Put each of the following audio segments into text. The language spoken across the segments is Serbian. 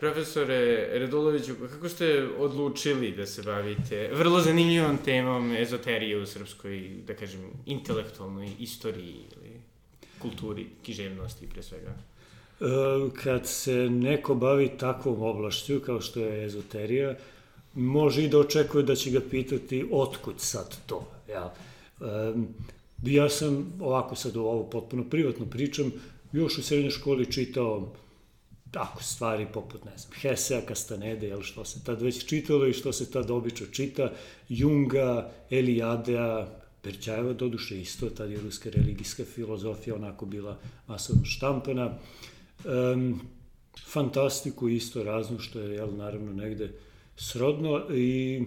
Profesore Raduloviću, kako ste odlučili da se bavite vrlo zanimljivom temom ezoterije u srpskoj, da kažem, intelektualnoj istoriji ili kulturi, književnosti pre svega? Kad se neko bavi takvom oblašću kao što je ezoterija, može i da očekuje da će ga pitati otkud sad to. Ja, ja sam, ovako sad ovo potpuno privatno pričam, još u srednjoj školi čitao tako stvari poput, ne znam, Hesea, Kastanede, jel što se tad već čitalo i što se tad obično čita, Junga, Elijadea, Perćajeva, doduše isto, tad je ruska religijska filozofija onako bila masovno štampana. Um, fantastiku isto raznu, što je, jel, naravno, negde srodno i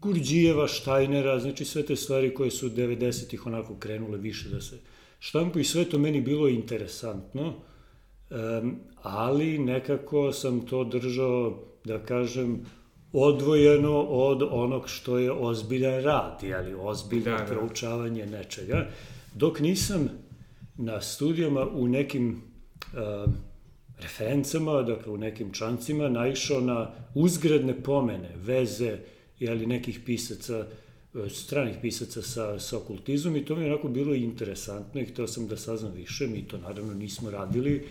Gurđijeva, Štajnera, znači sve te stvari koje su 90-ih onako krenule više da se štampu i sve to meni bilo interesantno, um, ali nekako sam to držao, da kažem, odvojeno od onog što je ozbiljan rad, jeli, ozbiljno da, da. proučavanje nečega, dok nisam na studijama u nekim uh, referencama, dakle u nekim člancima, naišao na uzgradne pomene, veze, jeli, nekih pisaca, stranih pisaca sa, sa okultizmom i to mi je onako bilo interesantno i hteo sam da saznam više, mi to naravno nismo radili,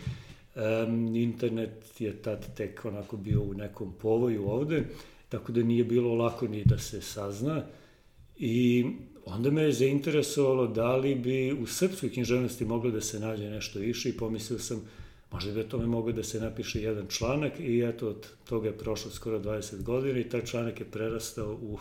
Um, internet je tad tek onako bio u nekom povoju ovde, tako da nije bilo lako ni da se sazna. I onda me je zainteresovalo da li bi u srpskoj književnosti moglo da se nađe nešto više i pomislio sam možda bi o tome moglo da se napiše jedan članak i eto od toga je prošlo skoro 20 godina i taj članak je prerastao u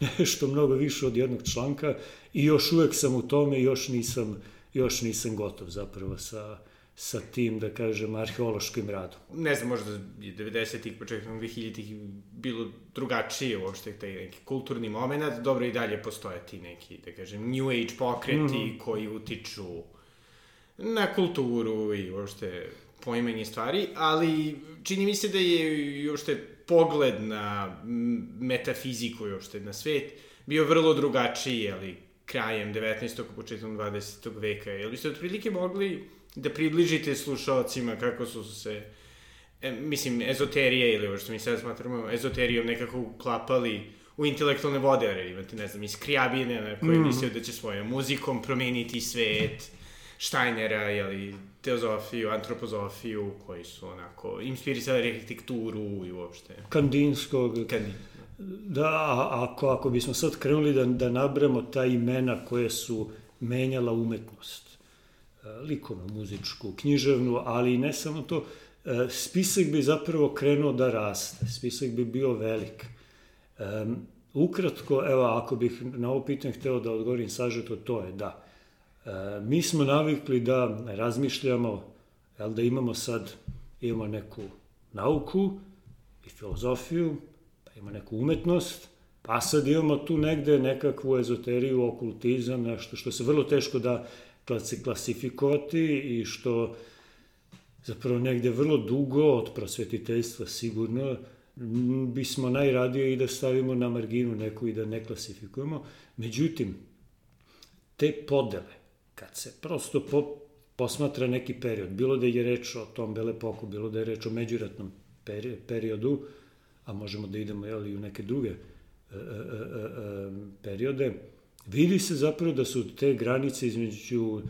nešto mnogo više od jednog članka i još uvek sam u tome i još nisam, još nisam gotov zapravo sa, sa tim, da kažem, arheološkim radom. Ne znam, možda je 90-ih, početkom 2000-ih bilo drugačije uopšte taj neki kulturni moment, dobro i dalje postoje ti neki, da kažem, New Age pokreti mm -hmm. koji utiču na kulturu i uopšte poimanje stvari, ali čini mi se da je uopšte pogled na metafiziku i uopšte na svet bio vrlo drugačiji, ali krajem 19. početkom 20. veka. Jel biste otprilike mogli da približite slušalcima kako su se, e, mislim, ezoterije ili ovo što mi sad smatramo ezoterijom nekako uklapali u intelektualne vode, jer imate, ne znam, iz Krijabine, na koji mm. mislio da će svojom muzikom promeniti svet, Steinera, jeli, teozofiju, antropozofiju, koji su onako inspirisali arhitekturu i uopšte. Kandinskog. Kandin. Da, ako, ako bismo sad krenuli da, da nabremo ta imena koje su menjala umetnost, Likovnu, muzičku, književnu, ali ne samo to, e, spisak bi zapravo krenuo da raste, spisak bi bio velik. Um, ukratko, evo, ako bih na ovo pitanje hteo da odgovorim sažeto, to je da. E, mi smo navikli da razmišljamo, da imamo sad, imamo neku nauku i filozofiju, pa imamo neku umetnost, pa sad imamo tu negde nekakvu ezoteriju, okultizam, nešto što se vrlo teško da klasifikovati i što zapravo negde vrlo dugo od prosvetiteljstva sigurno bismo najradije i da stavimo na marginu neku i da ne klasifikujemo. Međutim, te podele, kad se prosto po, posmatra neki period, bilo da je reč o tom Belepoku, bilo da je reč o međuratnom periodu, a možemo da idemo jeli, u neke druge e, e, e, periode, vidi se zapravo da su te granice između uh,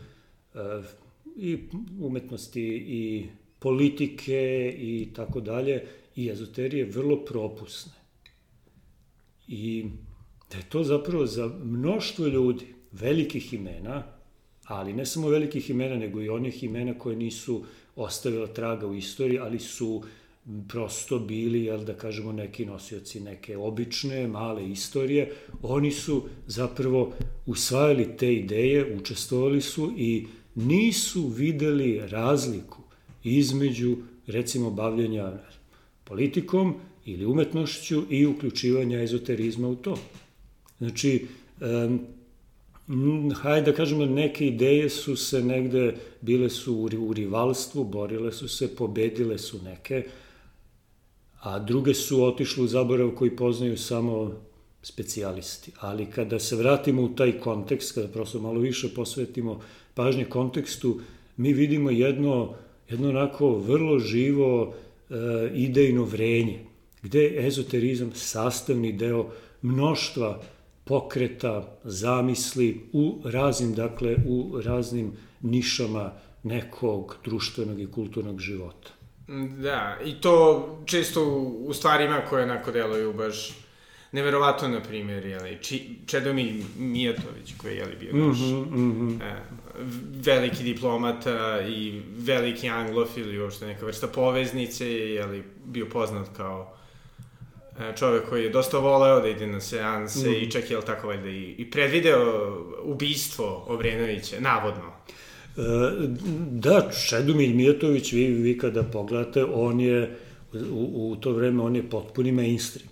i umetnosti i politike i tako dalje i ezoterije vrlo propusne. I da je to zapravo za mnoštvo ljudi, velikih imena, ali ne samo velikih imena, nego i onih imena koje nisu ostavila traga u istoriji, ali su uh, prosto bili, jel da kažemo, neki nosioci neke obične, male istorije, oni su zapravo usvajali te ideje, učestvovali su i nisu videli razliku između, recimo, bavljanja politikom ili umetnošću i uključivanja ezoterizma u to. Znači, um, hajde da kažemo, neke ideje su se negde, bile su u rivalstvu, borile su se, pobedile su neke, a druge su otišle u zaborav koji poznaju samo specijalisti. Ali kada se vratimo u taj kontekst, kada prosto malo više posvetimo pažnje kontekstu, mi vidimo jedno, jedno onako vrlo živo idejno vrenje, gde je ezoterizam sastavni deo mnoštva pokreta, zamisli u raznim, dakle, u raznim nišama nekog društvenog i kulturnog života. Da, i to često u stvarima koje onako deluju baš neverovatno, na primjer, jeli, Či, Čedomir Mijatović, koji je jeli, bio naš mm -hmm, mm -hmm. E, veliki diplomata i veliki anglofil i uopšte neka vrsta poveznice, jeli, bio poznat kao e, čovek koji je dosta voleo da ide na seanse mm. i čak je tako valjda i, i predvideo ubistvo Obrenovića, navodno. E, da, Čedomir Mijatović, vi, vi kada pogledate, on je u, u to vreme on je potpuni mainstream.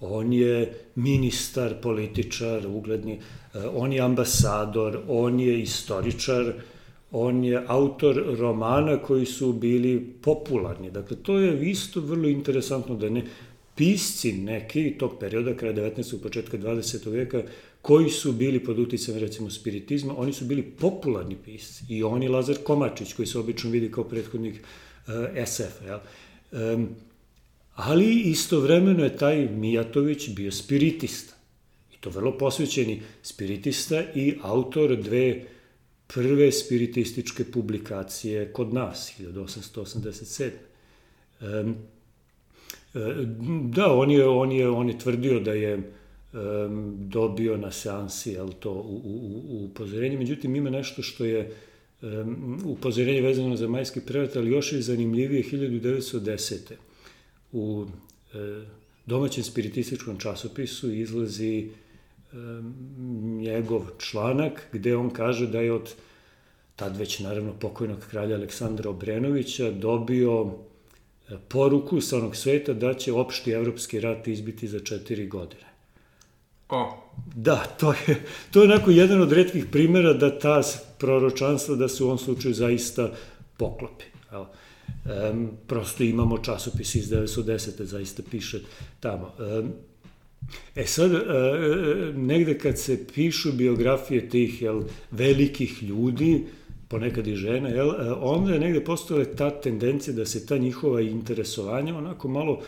On je ministar, političar, ugledni, e, on je ambasador, on je istoričar, on je autor romana koji su bili popularni. Dakle, to je isto vrlo interesantno da ne pisci neki tog perioda, kraja 19. početka 20. veka, koji su bili pod uticajem recimo spiritizma, oni su bili popularni pisci. I on i Lazar Komačić, koji se obično vidi kao prethodnik uh, SF-a. Jel? Um, ali istovremeno je taj Mijatović bio spiritista. I to vrlo posvećeni spiritista i autor dve prve spiritističke publikacije kod nas, 1887. Um, da, on je, on je, on je tvrdio da je um, dobio na seansi jel, to u, u, u upozorenje. Međutim, ima nešto što je um, upozorenje vezano za majski prevat, ali još je zanimljivije 1910. U e, domaćem spiritističkom časopisu izlazi e, njegov članak gde on kaže da je od tad već naravno pokojnog kralja Aleksandra Obrenovića dobio e, poruku sa onog sveta da će opšti evropski rat izbiti za četiri godine. O. Da, to je, to je onako jedan od redkih primera da ta proročanstva da se u ovom slučaju zaista poklopi. Evo. Um, prosto imamo časopis iz 1910. zaista piše tamo. Um, e sad, uh, negde kad se pišu biografije tih jel, velikih ljudi, ponekad i žena, jel, onda je negde postale ta tendencija da se ta njihova interesovanja onako malo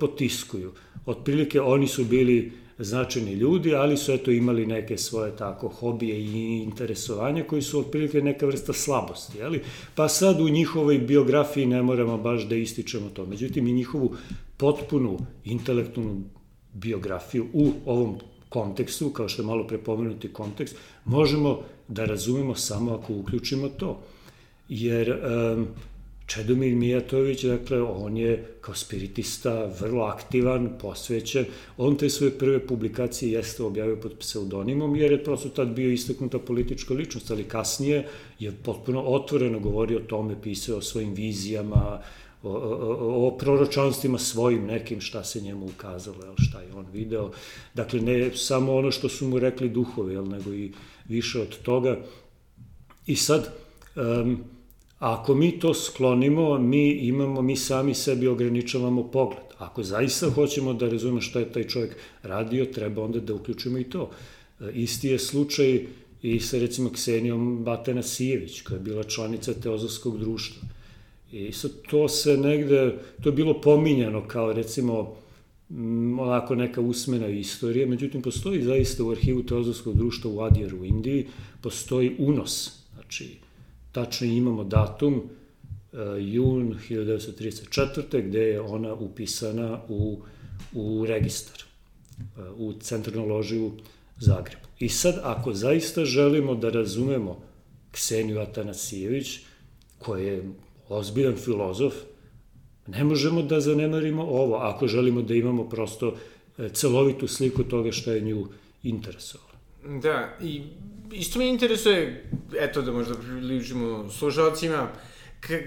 potiskuju. Otprilike oni su bili značajni ljudi, ali su eto imali neke svoje tako hobije i interesovanja koji su otprilike neka vrsta slabosti, jeli? Pa sad u njihovoj biografiji ne moramo baš da ističemo to. Međutim, i njihovu potpunu intelektualnu biografiju u ovom kontekstu, kao što je malo prepomenuti kontekst, možemo da razumemo samo ako uključimo to. Jer um, Čedomir Mijatović, dakle, on je kao spiritista vrlo aktivan, posvećen. On te svoje prve publikacije jeste objavio pod pseudonimom, jer je prosto tad bio istaknuta politička ličnost, ali kasnije je potpuno otvoreno govorio o tome, pisao o svojim vizijama, o, o, o proročanstvima svojim nekim, šta se njemu ukazalo, jel, šta je on video. Dakle, ne samo ono što su mu rekli duhovi, jel, nego i više od toga. I sad, um, Ako mi to sklonimo, mi imamo, mi sami sebi ograničavamo pogled. Ako zaista hoćemo da razumemo šta je taj čovjek radio, treba onda da uključimo i to. E, isti je slučaj i sa recimo Ksenijom Batena Sijević, koja je bila članica Teozovskog društva. I sad to se negde, to je bilo pominjano kao recimo onako neka usmena istorija, međutim postoji zaista u arhivu Teozovskog društva u Adjeru u Indiji, postoji unos, znači tačno imamo datum, uh, jun 1934. gde je ona upisana u, u registar, uh, u centralnu ložiju Zagrebu. I sad, ako zaista želimo da razumemo Kseniju Atanasijević, koja je ozbiljan filozof, ne možemo da zanemarimo ovo, ako želimo da imamo prosto e, celovitu sliku toga što je nju interesovalo. Da, i isto me interesuje, eto da možda približimo slušalcima,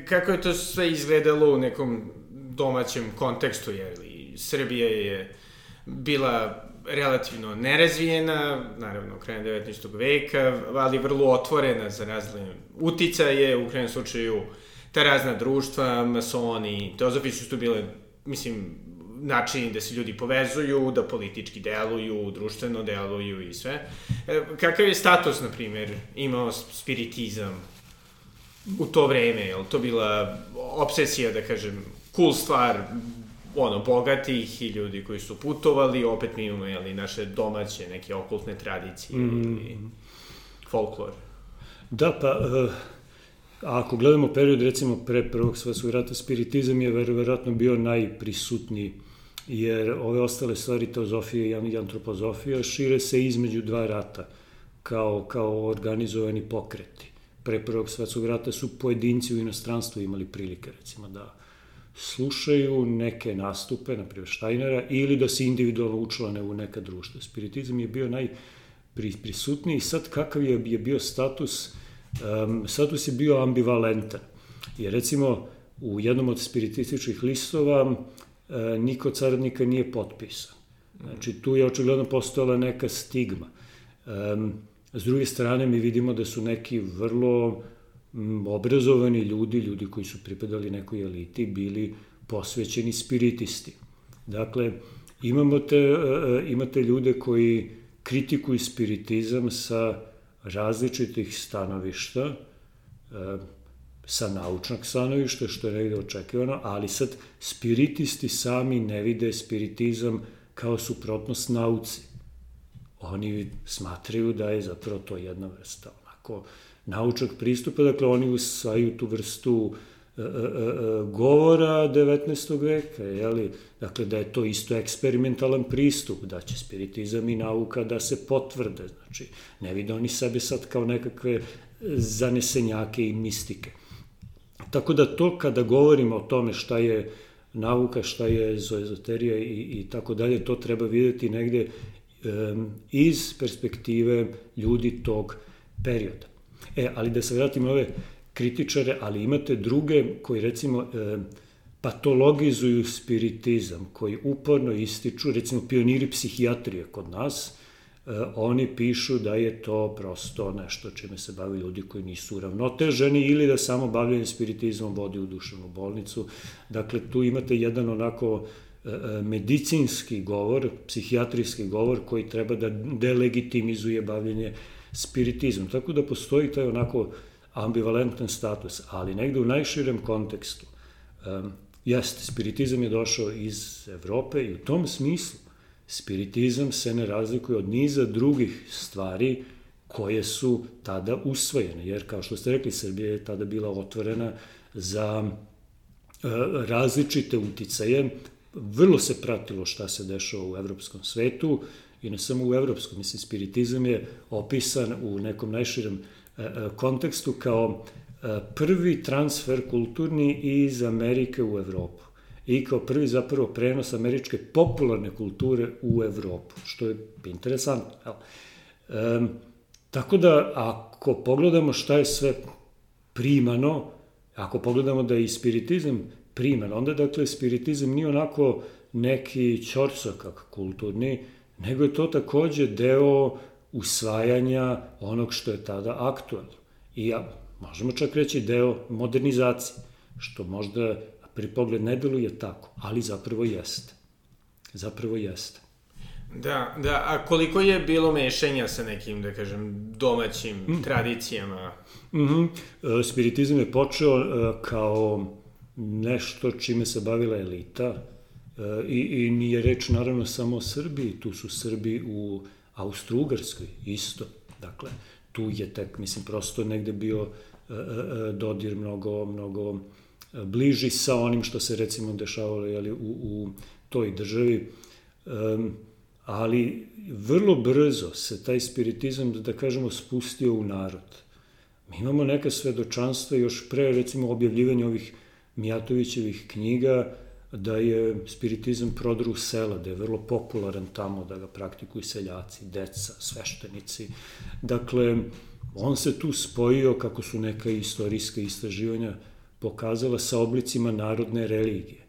kako je to sve izgledalo u nekom domaćem kontekstu, jer Srbija je bila relativno nerazvijena, naravno, krajem 19. veka, ali vrlo otvorena za razne uticaje, u krajem slučaju ta razna društva, masoni, teozofi su tu bile, mislim, načini da se ljudi povezuju, da politički deluju, društveno deluju i sve. E, kakav je status, na primjer, imao spiritizam u to vreme? Je to bila obsesija, da kažem, cool stvar, ono, bogatih i ljudi koji su putovali, opet mi imamo, jeli, naše domaće neke okultne tradicije mm. i folklor. Da, pa, uh, ako gledamo period, recimo, pre Prvog svetskog rata, spiritizam je verovatno bio najprisutniji, jer ove ostale stvari, teozofija i antropozofija, šire se između dva rata, kao, kao organizovani pokreti. Pre Prvog svetskog rata su pojedinci u inostranstvu imali prilike, recimo, da slušaju neke nastupe, na primjer Steinera, ili da se individualno učlane u neka društva. Spiritizam je bio najprisutniji. Sad kakav je, je bio status? Um, status je bio ambivalentan. Jer recimo u jednom od spiritističkih listova niko caradnika nije potpisan. Znači tu je očigledno postojala neka stigma. S druge strane mi vidimo da su neki vrlo obrazovani ljudi, ljudi koji su pripadali nekoj eliti, bili posvećeni spiritisti. Dakle, imamo te, e, e, imate ljude koji kritikuju spiritizam sa različitih stanovišta, e, sa naučnog stanovišta, što je negde očekivano, ali sad spiritisti sami ne vide spiritizam kao suprotnost nauci. Oni smatraju da je zapravo to jedna vrsta onako naučnog pristupa, dakle oni usvaju tu vrstu e, e, e, govora 19. veka, jeli? dakle da je to isto eksperimentalan pristup, da će spiritizam i nauka da se potvrde, znači ne vide oni sebe sad kao nekakve zanesenjake i mistike. Tako da to kada govorimo o tome šta je nauka, šta je ezoterija i, i tako dalje, to treba videti negde um, iz perspektive ljudi tog perioda. E, ali da se vratim ove kritičare, ali imate druge koji recimo e, patologizuju spiritizam, koji uporno ističu, recimo pioniri psihijatrije kod nas, oni pišu da je to prosto nešto čime se bave ljudi koji nisu uravnoteženi ili da samo bavljanje spiritizmom vodi u duševnu bolnicu. Dakle, tu imate jedan onako e, e, medicinski govor, psihijatrijski govor koji treba da delegitimizuje bavljanje spiritizam. Tako da postoji taj onako ambivalentan status, ali negde u najširem kontekstu. Um, jeste, spiritizam je došao iz Evrope i u tom smislu spiritizam se ne razlikuje od niza drugih stvari koje su tada usvojene, jer kao što ste rekli, Srbija je tada bila otvorena za e, različite uticaje, vrlo se pratilo šta se dešava u evropskom svetu, i ne samo u evropskom, mislim, spiritizam je opisan u nekom najširem e, e, kontekstu kao prvi transfer kulturni iz Amerike u Evropu i kao prvi zapravo prenos američke popularne kulture u Evropu, što je interesantno. E, tako da, ako pogledamo šta je sve primano, ako pogledamo da je i spiritizam priman, onda dakle spiritizam nije onako neki čorsokak kulturni, nego je to takođe deo usvajanja onog što je tada aktualno. I ja, možemo čak reći deo modernizacije, što možda pri pogled ne deluje tako, ali zapravo jeste. Zapravo jeste. Da, da, a koliko je bilo mešanja sa nekim, da kažem, domaćim mm. tradicijama? Mm -hmm. Spiritizam je počeo e, kao nešto čime se bavila elita, I, I nije reč naravno samo o Srbiji, tu su Srbi u Austro-Ugarskoj isto. Dakle, tu je tek, mislim, prosto negde bio e, e, e, dodir mnogo, mnogo bliži sa onim što se recimo dešavalo jeli, u, u toj državi. Um, ali vrlo brzo se taj spiritizam, da, da kažemo, spustio u narod. Mi imamo neka svedočanstva još pre, recimo, objavljivanja ovih Mijatovićevih knjiga, da je spiritizam prodru sela, da je vrlo popularan tamo, da ga praktikuju seljaci, deca, sveštenici. Dakle, on se tu spojio, kako su neka istorijska istraživanja pokazala, sa oblicima narodne religije,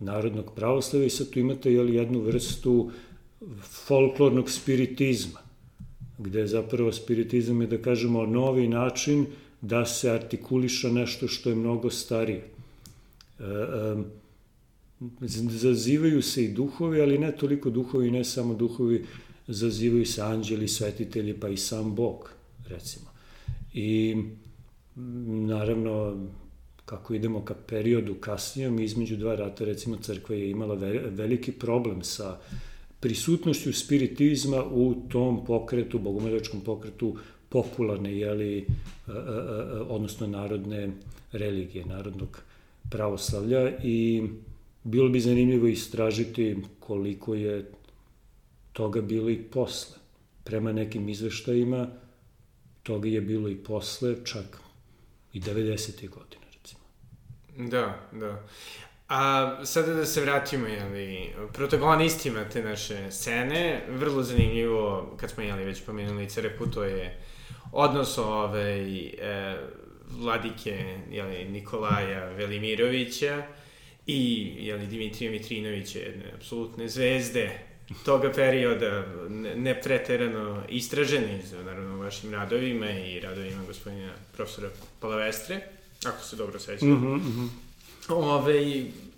narodnog pravoslava i sad tu imate jel, jednu vrstu folklornog spiritizma, gde je zapravo spiritizam je, da kažemo, novi način da se artikuliša nešto što je mnogo starije e, zazivaju se i duhovi, ali ne toliko duhovi, ne samo duhovi, zazivaju se anđeli, svetitelji, pa i sam Bog, recimo. I naravno, kako idemo ka periodu kasnijem, između dva rata, recimo, crkva je imala veliki problem sa prisutnošću spiritizma u tom pokretu, bogomoljačkom pokretu popularne, jeli, odnosno narodne religije, narodnog pravoslavlja i bilo bi zanimljivo istražiti koliko je toga bilo i posle. Prema nekim izveštajima toga je bilo i posle, čak i 90. godine, recimo. Da, da. A sada da se vratimo, jeli, protagonistima te naše scene, vrlo zanimljivo, kad smo, jeli, već pomenuli Crkvu, to je odnos ove, e, vladike, jeli, Nikolaja Velimirovića i, jeli, Dimitrija Mitrinovića, jedne apsolutne zvezde toga perioda, ne preterano istraženi, naravno, vašim radovima i radovima gospodina profesora Palavestre, ako se dobro sećam. Mm -hmm, mm -hmm. Ove,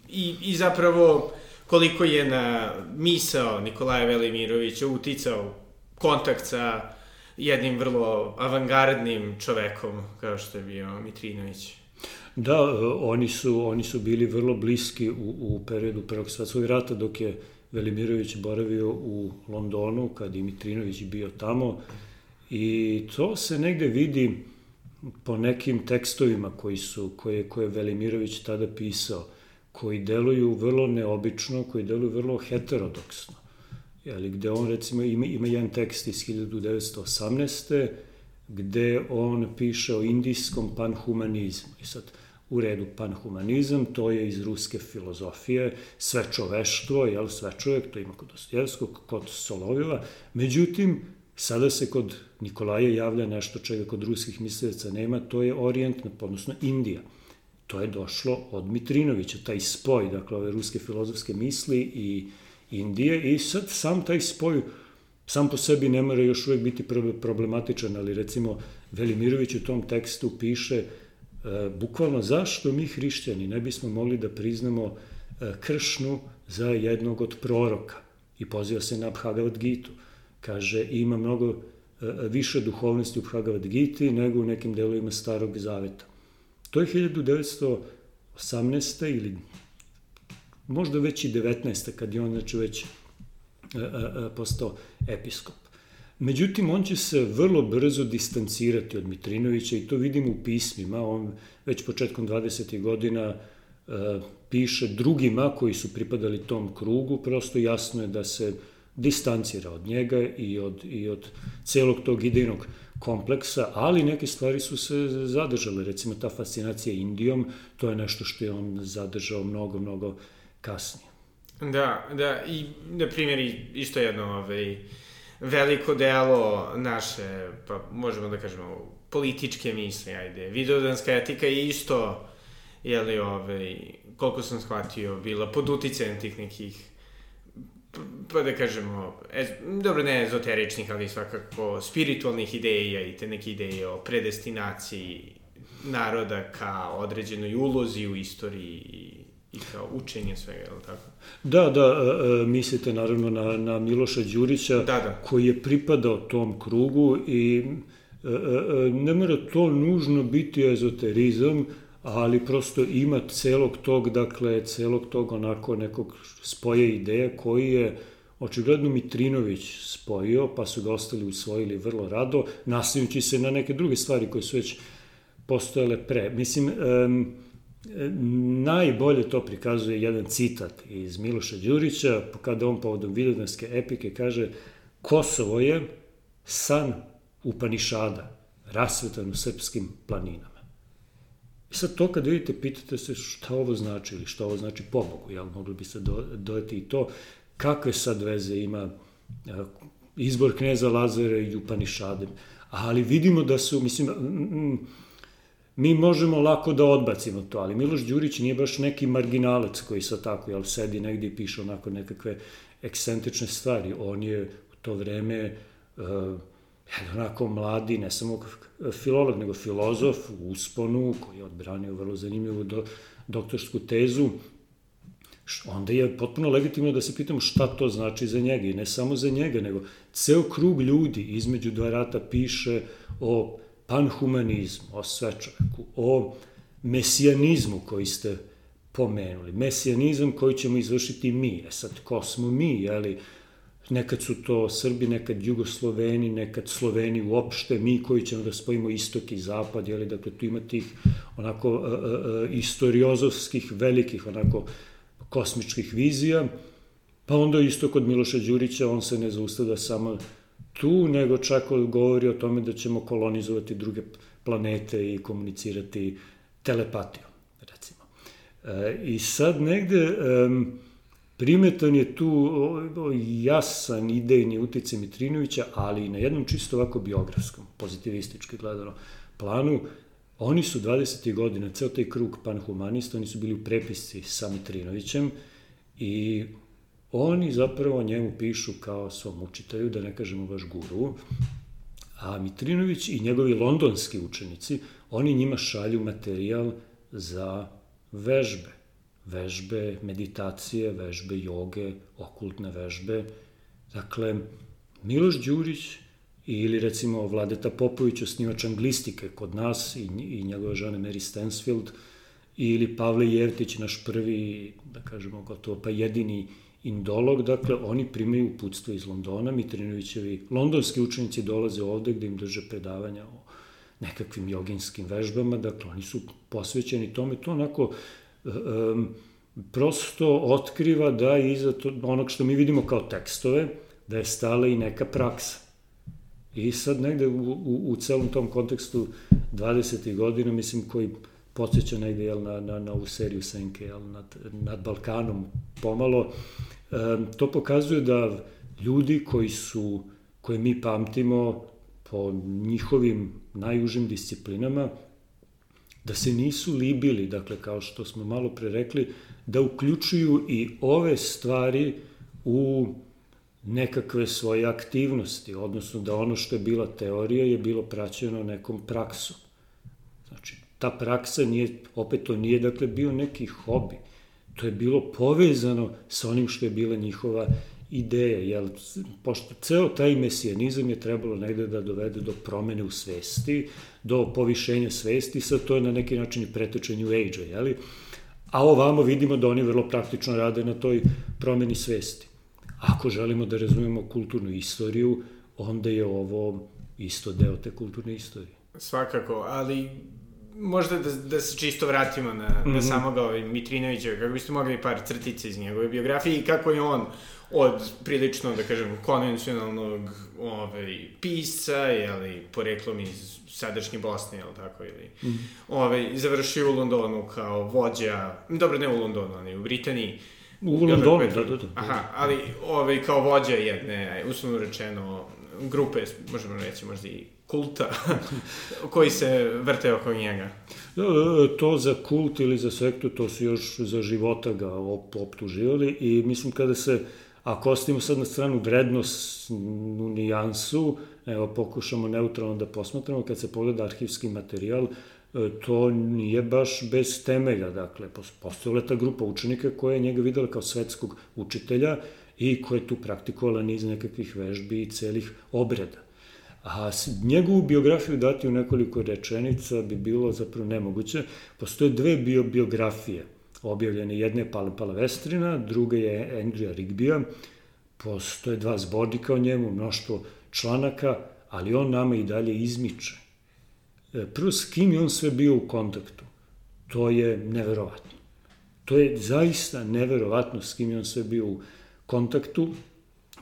i, I zapravo koliko je na misao Nikolaja Velimirovića uticao kontakt sa jednim vrlo avangardnim čovekom kao što je bio Mitrinović. Da, oni su, oni su bili vrlo bliski u, u periodu Prvog svetskog rata dok je Velimirović boravio u Londonu kad je Mitrinović bio tamo i to se negde vidi po nekim tekstovima koji su, koje, koje Velimirović tada pisao, koji deluju vrlo neobično, koji deluju vrlo heterodoksno. Jeli, gde on recimo ima, ima jedan tekst iz 1918. gde on piše o indijskom panhumanizmu. I sad, u redu panhumanizam, to je iz ruske filozofije, sve čoveštvo, jel, sve čovjek, to ima kod Dostojevskog, kod Solovila. Međutim, sada se kod Nikolaja javlja nešto čega kod ruskih misleca nema, to je Orijent, odnosno Indija. To je došlo od Mitrinovića, taj spoj, dakle, ove ruske filozofske misli i Indije i sad sam taj spoj sam po sebi ne mora još uvek biti problematičan, ali recimo Velimirović u tom tekstu piše bukvalno zašto mi hrišćani ne bismo mogli da priznamo e, kršnu za jednog od proroka i poziva se na Bhagavad Gitu. Kaže, ima mnogo e, više duhovnosti u Bhagavad Giti nego u nekim delovima Starog Zaveta. To je 1918. ili možda već i 19. kad je on znači, već postao episkop. Međutim, on će se vrlo brzo distancirati od Mitrinovića i to vidimo u pismima. On već početkom 20. godina e, piše drugima koji su pripadali tom krugu, prosto jasno je da se distancira od njega i od, i od celog tog idejnog kompleksa, ali neke stvari su se zadržale. Recimo, ta fascinacija Indijom, to je nešto što je on zadržao mnogo, mnogo kasnije. Da, da, i, na primjer, isto jedno, ovaj, veliko delo naše, pa možemo da kažemo, političke misli, ajde. Videodanska etika je isto, jeli, ovaj, koliko sam shvatio, bila pod uticajem tih nekih pa da kažemo, ez, dobro ne ezoteričnih, ali svakako spiritualnih ideja i te neke ideje o predestinaciji naroda ka određenoj ulozi u istoriji i i kao učenje svega, je li tako? Da, da, e, e, mislite naravno na, na Miloša Đurića, da, da. koji je pripadao tom krugu i e, ne mora to nužno biti ezoterizam, ali prosto ima celog tog, dakle, celog tog onako nekog spoja ideja koji je očigledno Mitrinović spojio, pa su ga ostali usvojili vrlo rado, nastavljući se na neke druge stvari koje su već postojale pre. Mislim, um, Najbolje to prikazuje jedan citat iz Miloša Đurića, kada on povodom Vidovdanske epike kaže Kosovo je san Upanišada, rasvetan u srpskim planinama. I sad to kad vidite, pitate se šta ovo znači ili šta ovo znači po Bogu, jel mogli bi se do, dojeti i to, kakve sad veze ima izbor kneza Lazara i Upanišadem. Ali vidimo da su, mislim, mi možemo lako da odbacimo to, ali Miloš Đurić nije baš neki marginalec koji sa tako, jel, sedi negdje i piše onako nekakve ekscentrične stvari. On je u to vreme uh, onako mladi, ne samo filolog, nego filozof u usponu, koji je odbranio vrlo zanimljivu do, doktorsku tezu, onda je potpuno legitimno da se pitamo šta to znači za njega i ne samo za njega, nego ceo krug ljudi između dva rata piše o panhumanizmu, o svečoveku, o mesijanizmu koji ste pomenuli. Mesijanizam koji ćemo izvršiti mi. E sad, ko smo mi, jeli? Nekad su to Srbi, nekad Jugosloveni, nekad Sloveni uopšte, mi koji ćemo da spojimo istok i zapad, jeli? Dakle, tu ima tih onako uh, uh, istoriozovskih, velikih, onako kosmičkih vizija. Pa onda isto kod Miloša Đurića, on se ne zaustavlja samo tu, nego čak govori o tome da ćemo kolonizovati druge planete i komunicirati telepatijom, recimo. E, I sad negde e, primetan je tu jasan idejni utjecaj Mitrinovića, ali i na jednom čisto ovako biografskom, pozitivistički gledano planu, oni su 20. godina, ceo taj krug panhumanista, oni su bili u prepisci sa Mitrinovićem i oni zapravo njemu pišu kao svom učitelju, da ne kažemo baš guru, a Mitrinović i njegovi londonski učenici, oni njima šalju materijal za vežbe. Vežbe, meditacije, vežbe joge, okultne vežbe. Dakle, Miloš Đurić ili recimo Vladeta Popović, osnivač anglistike kod nas i, i njegova žena Mary Stansfield, ili Pavle Jevtić, naš prvi, da kažemo, gotovo pa jedini indolog, dakle, oni primaju uputstvo iz Londona, Mitrinovićevi londonski učenici dolaze ovde gde im drže predavanja o nekakvim joginskim vežbama, dakle, oni su posvećeni tome, to onako um, prosto otkriva da iza to, onog što mi vidimo kao tekstove, da je stala i neka praksa. I sad negde u, u, u celom tom kontekstu 20. godina, mislim, koji podsjeća negde jel, na, na, na ovu seriju Senke, jel, nad, nad Balkanom pomalo, to pokazuje da ljudi koji su, koje mi pamtimo po njihovim najužim disciplinama, da se nisu libili, dakle, kao što smo malo pre rekli, da uključuju i ove stvari u nekakve svoje aktivnosti, odnosno da ono što je bila teorija je bilo praćeno nekom praksom. Znači, ta praksa nije, opet to nije, dakle, bio neki hobi. To je bilo povezano sa onim što je bila njihova ideja, jel, pošto ceo taj mesijanizam je trebalo negde da dovede do promene u svesti, do povišenja svesti, sad to je na neki način i pretečenje New Age-a, jeli? A ovamo vidimo da oni vrlo praktično rade na toj promeni svesti. Ako želimo da razumemo kulturnu istoriju, onda je ovo isto deo te kulturne istorije. Svakako, ali možda da, da se čisto vratimo na, mm -hmm. na mhm. samoga ovaj Mitrinovića, kako biste mogli par crtica iz njegove biografije i kako je on od prilično, da kažem, konvencionalnog ovaj, pisca, jeli, poreklom iz sadašnje Bosne, jel tako, ili, mm. ovaj, završio u Londonu kao vođa, dobro, ne u Londonu, ali u Britaniji, U Londonu, da, da, da. Aha, ali ovaj, kao vođa jedne, uslovno rečeno, grupe, možemo reći možda i kulta, koji se vrte oko njega. Da, to za kult ili za sektu, to su još za života ga op, optuživali i mislim kada se, ako ostavimo sad na stranu vrednostnu nijansu, evo pokušamo neutralno da posmatramo, kad se pogleda arhivski materijal, e, to nije baš bez temelja, dakle, postojala ta grupa učenika koja je njega videla kao svetskog učitelja i koja je tu praktikovala niz nekakvih vežbi i celih obreda. A njegovu biografiju dati u nekoliko rečenica bi bilo zapravo nemoguće. Postoje dve bio biografije objavljene. Jedna je Pala Palavestrina, druga je Andrija Rigbija. Postoje dva zbornika o njemu, mnoštvo članaka, ali on nama i dalje izmiče. E, prvo, s kim je on sve bio u kontaktu? To je neverovatno. To je zaista neverovatno s kim je on sve bio u kontaktu.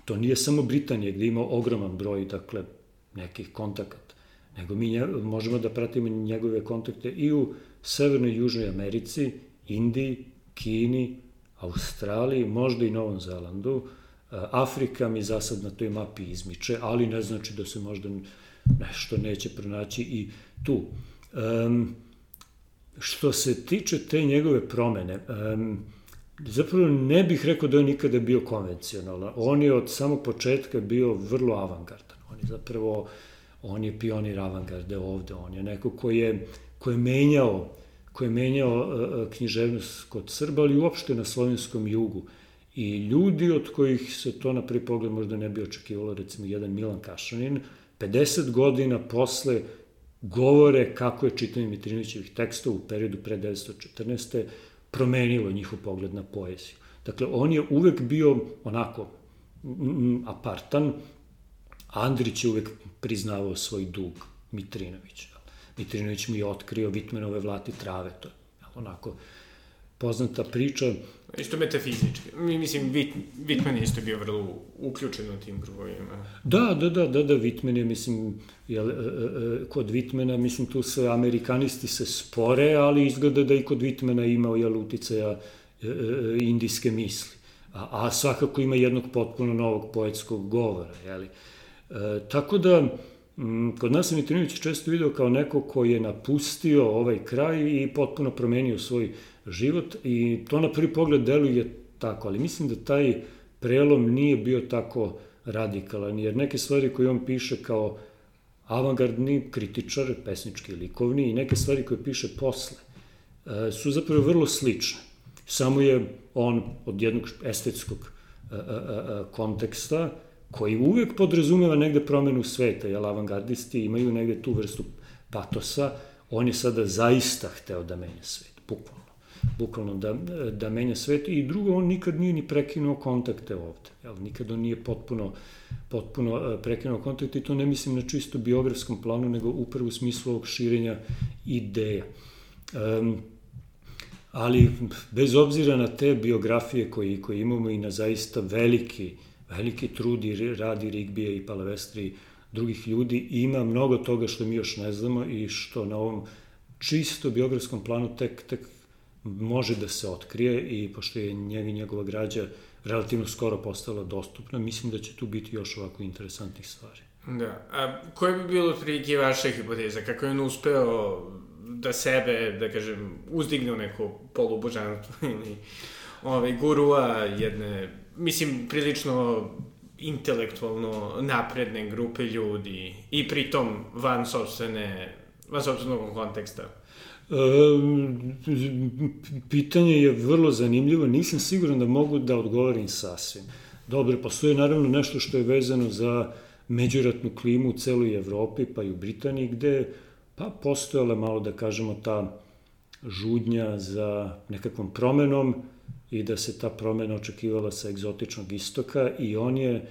To nije samo Britanija gde ima ogroman broj, dakle, nekih kontakata, nego mi možemo da pratimo njegove kontakte i u Severnoj i Južnoj Americi, Indiji, Kini, Australiji, možda i Novom Zelandu. E, Afrika mi za sad na toj mapi izmiče, ali ne znači da se možda nešto neće pronaći i tu. Um, što se tiče te njegove promene, um, zapravo ne bih rekao da je nikada bio konvencionalan. On je od samog početka bio vrlo avangardan. Zapravo, on je pionir avangarde ovde, on je neko koji je, koji je menjao koji je menjao uh, književnost kod Srba, ali uopšte na slovenskom jugu. I ljudi od kojih se to na prvi pogled možda ne bi očekivalo, recimo jedan Milan Kašanin, 50 godina posle govore kako je čitanje Mitrinovićevih tekstova u periodu pre 1914. promenilo njihov pogled na poeziju. Dakle, on je uvek bio onako apartan, Andrić je uvek priznavao svoj dug Mitrinoviću. Mitrinović mu je otkrio Vitmenove vlati trave, to je onako poznata priča. Isto metafizički. Mislim, Vit, Vitman isto bio vrlo uključen u tim krugovima. Da, da, da, da, da, Vitman je, mislim, jel, e, e, e kod Vitmana, mislim, tu se amerikanisti se spore, ali izgleda da i kod Vitmana imao, jel, uticaja indijske misli. A, a svakako ima jednog potpuno novog poetskog govora, jeli. E, tako da, Mm, kod nas je Mitrinović često video kao neko koji je napustio ovaj kraj i potpuno promenio svoj život i to na prvi pogled deluje tako, ali mislim da taj prelom nije bio tako radikalan, jer neke stvari koje on piše kao avangardni kritičar, pesnički likovni, i neke stvari koje piše posle, e, su zapravo vrlo slične. Samo je on od jednog estetskog e, e, konteksta koji uvek podrazumeva negde promenu sveta, jel avangardisti imaju negde tu vrstu patosa, on je sada zaista hteo da menja svet, bukvalno. Bukvalno da, da menja svet i drugo, on nikad nije ni prekinuo kontakte ovde, jel, nikad on nije potpuno, potpuno e, prekinuo kontakte i to ne mislim na čisto biografskom planu, nego upravo u smislu ovog širenja ideja. Um, ali bez obzira na te biografije koje, koje imamo i na zaista veliki uh, veliki trud i radi Rigbija i Palavestri drugih ljudi i ima mnogo toga što mi još ne znamo i što na ovom čisto biografskom planu tek, tek može da se otkrije i pošto je njega i njegova građa relativno skoro postala dostupna, mislim da će tu biti još ovako interesantnih stvari. Da. A koje bi bilo prilike vaša hipoteza? Kako je on uspeo da sebe, da kažem, uzdigne u neko polubožanstvo ili ovaj, gurua jedne mislim, prilično intelektualno napredne grupe ljudi i pritom van sobstvene, van sobstvenog konteksta? Pitanje je vrlo zanimljivo, nisam siguran da mogu da odgovorim sasvim. Dobro, postoje naravno nešto što je vezano za međuratnu klimu u celoj Evropi, pa i u Britaniji, gde pa postojala malo da kažemo ta žudnja za nekakvom promenom, i da se ta promena očekivala sa egzotičnog istoka i on je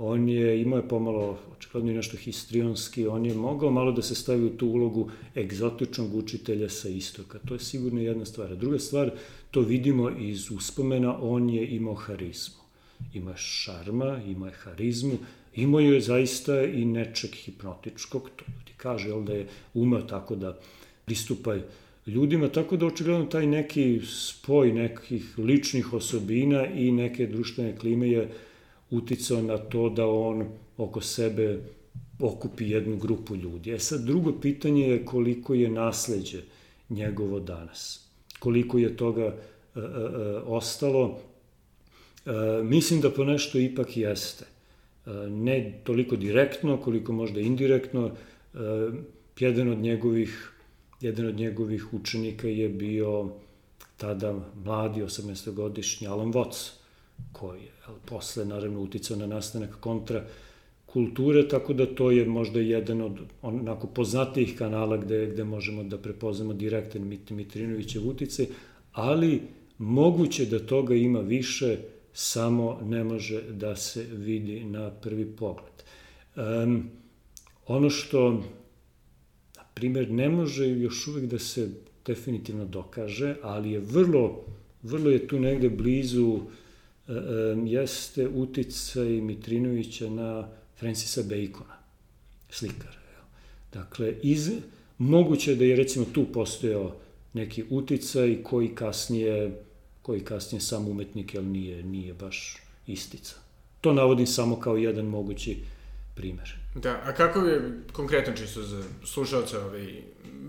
on je imao je pomalo očekivano nešto histrionski, on je mogao malo da se stavi u tu ulogu egzotičnog učitelja sa istoka. To je sigurno jedna stvar. Druga stvar, to vidimo iz uspomena, on je imao harizmu. Ima šarma, ima je harizmu, imao je zaista i nečeg hipnotičkog, to ti kaže, jel, da je umeo tako da pristupa ljudima, tako da očigledno taj neki spoj nekih ličnih osobina i neke društvene klime je uticao na to da on oko sebe okupi jednu grupu ljudi. E sad, drugo pitanje je koliko je nasleđe njegovo danas. Koliko je toga e, e, e ostalo. E, mislim da po nešto ipak jeste. E, ne toliko direktno, koliko možda indirektno. E, jedan od njegovih Jedan od njegovih učenika je bio tada mladi 18-godišnji Alan Watts, koji je posle naravno uticao na nastanak kontra kulture, tako da to je možda jedan od onako poznatijih kanala gde, gde možemo da prepoznamo direktan Mit, Mitrinovićev utice, ali moguće da toga ima više, samo ne može da se vidi na prvi pogled. Um, ono što primer ne može još uvek da se definitivno dokaže, ali je vrlo, vrlo je tu negde blizu e, e, jeste uticaj Mitrinovića na Francisa Bacona, slikara. Dakle, iz, moguće da je recimo tu postojao neki uticaj koji kasnije, koji kasnije sam umetnik, jel nije, nije baš istica. To navodim samo kao jedan mogući primer. Da, a kako je konkretno čisto za slušalca ovaj,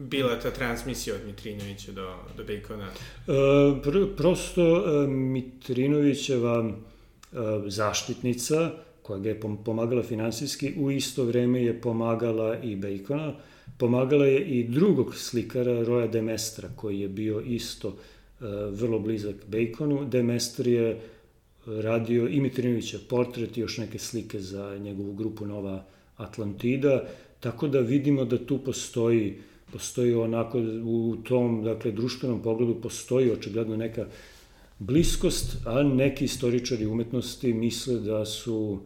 bila ta transmisija od Mitrinovića do, do Bejkona? E, pr prosto e, Mitrinovićeva e, zaštitnica, koja ga je pomagala finansijski, u isto vreme je pomagala i Bejkona, pomagala je i drugog slikara, Roja Demestra, koji je bio isto e, vrlo blizak Bejkonu. Demestr je radio i Mitrinovića portret i još neke slike za njegovu grupu Nova Atlantida. Tako da vidimo da tu postoji postoji onako u tom dakle društvenom pogledu postoji očigledno neka bliskost, a neki istoričari umetnosti misle da su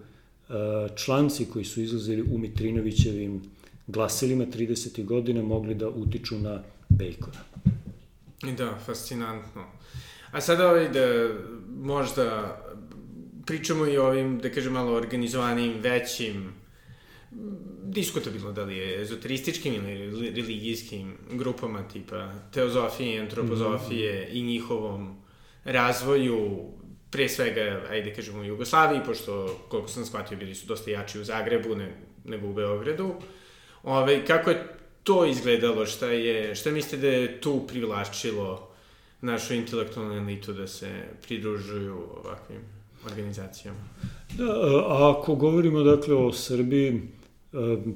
članci koji su izlazili u Mitrinovićevim glasilima 30. godina mogli da utiču na Bacona. Da, fascinantno. A sada ovaj da možda pričamo i o ovim, da kažem, malo organizovanim, većim, diskutabilno da li je ezoterističkim ili religijskim grupama tipa teozofije i antropozofije mm -hmm. i njihovom razvoju, pre svega, ajde da kažemo, u Jugoslaviji, pošto, koliko sam shvatio, bili su dosta jači u Zagrebu ne, nego u Beogradu. Ove, kako je to izgledalo? Šta, je, šta mislite da je tu privlačilo našu intelektualnu elitu da se pridružuju ovakvim organizacijama? Da, a ako govorimo dakle o Srbiji,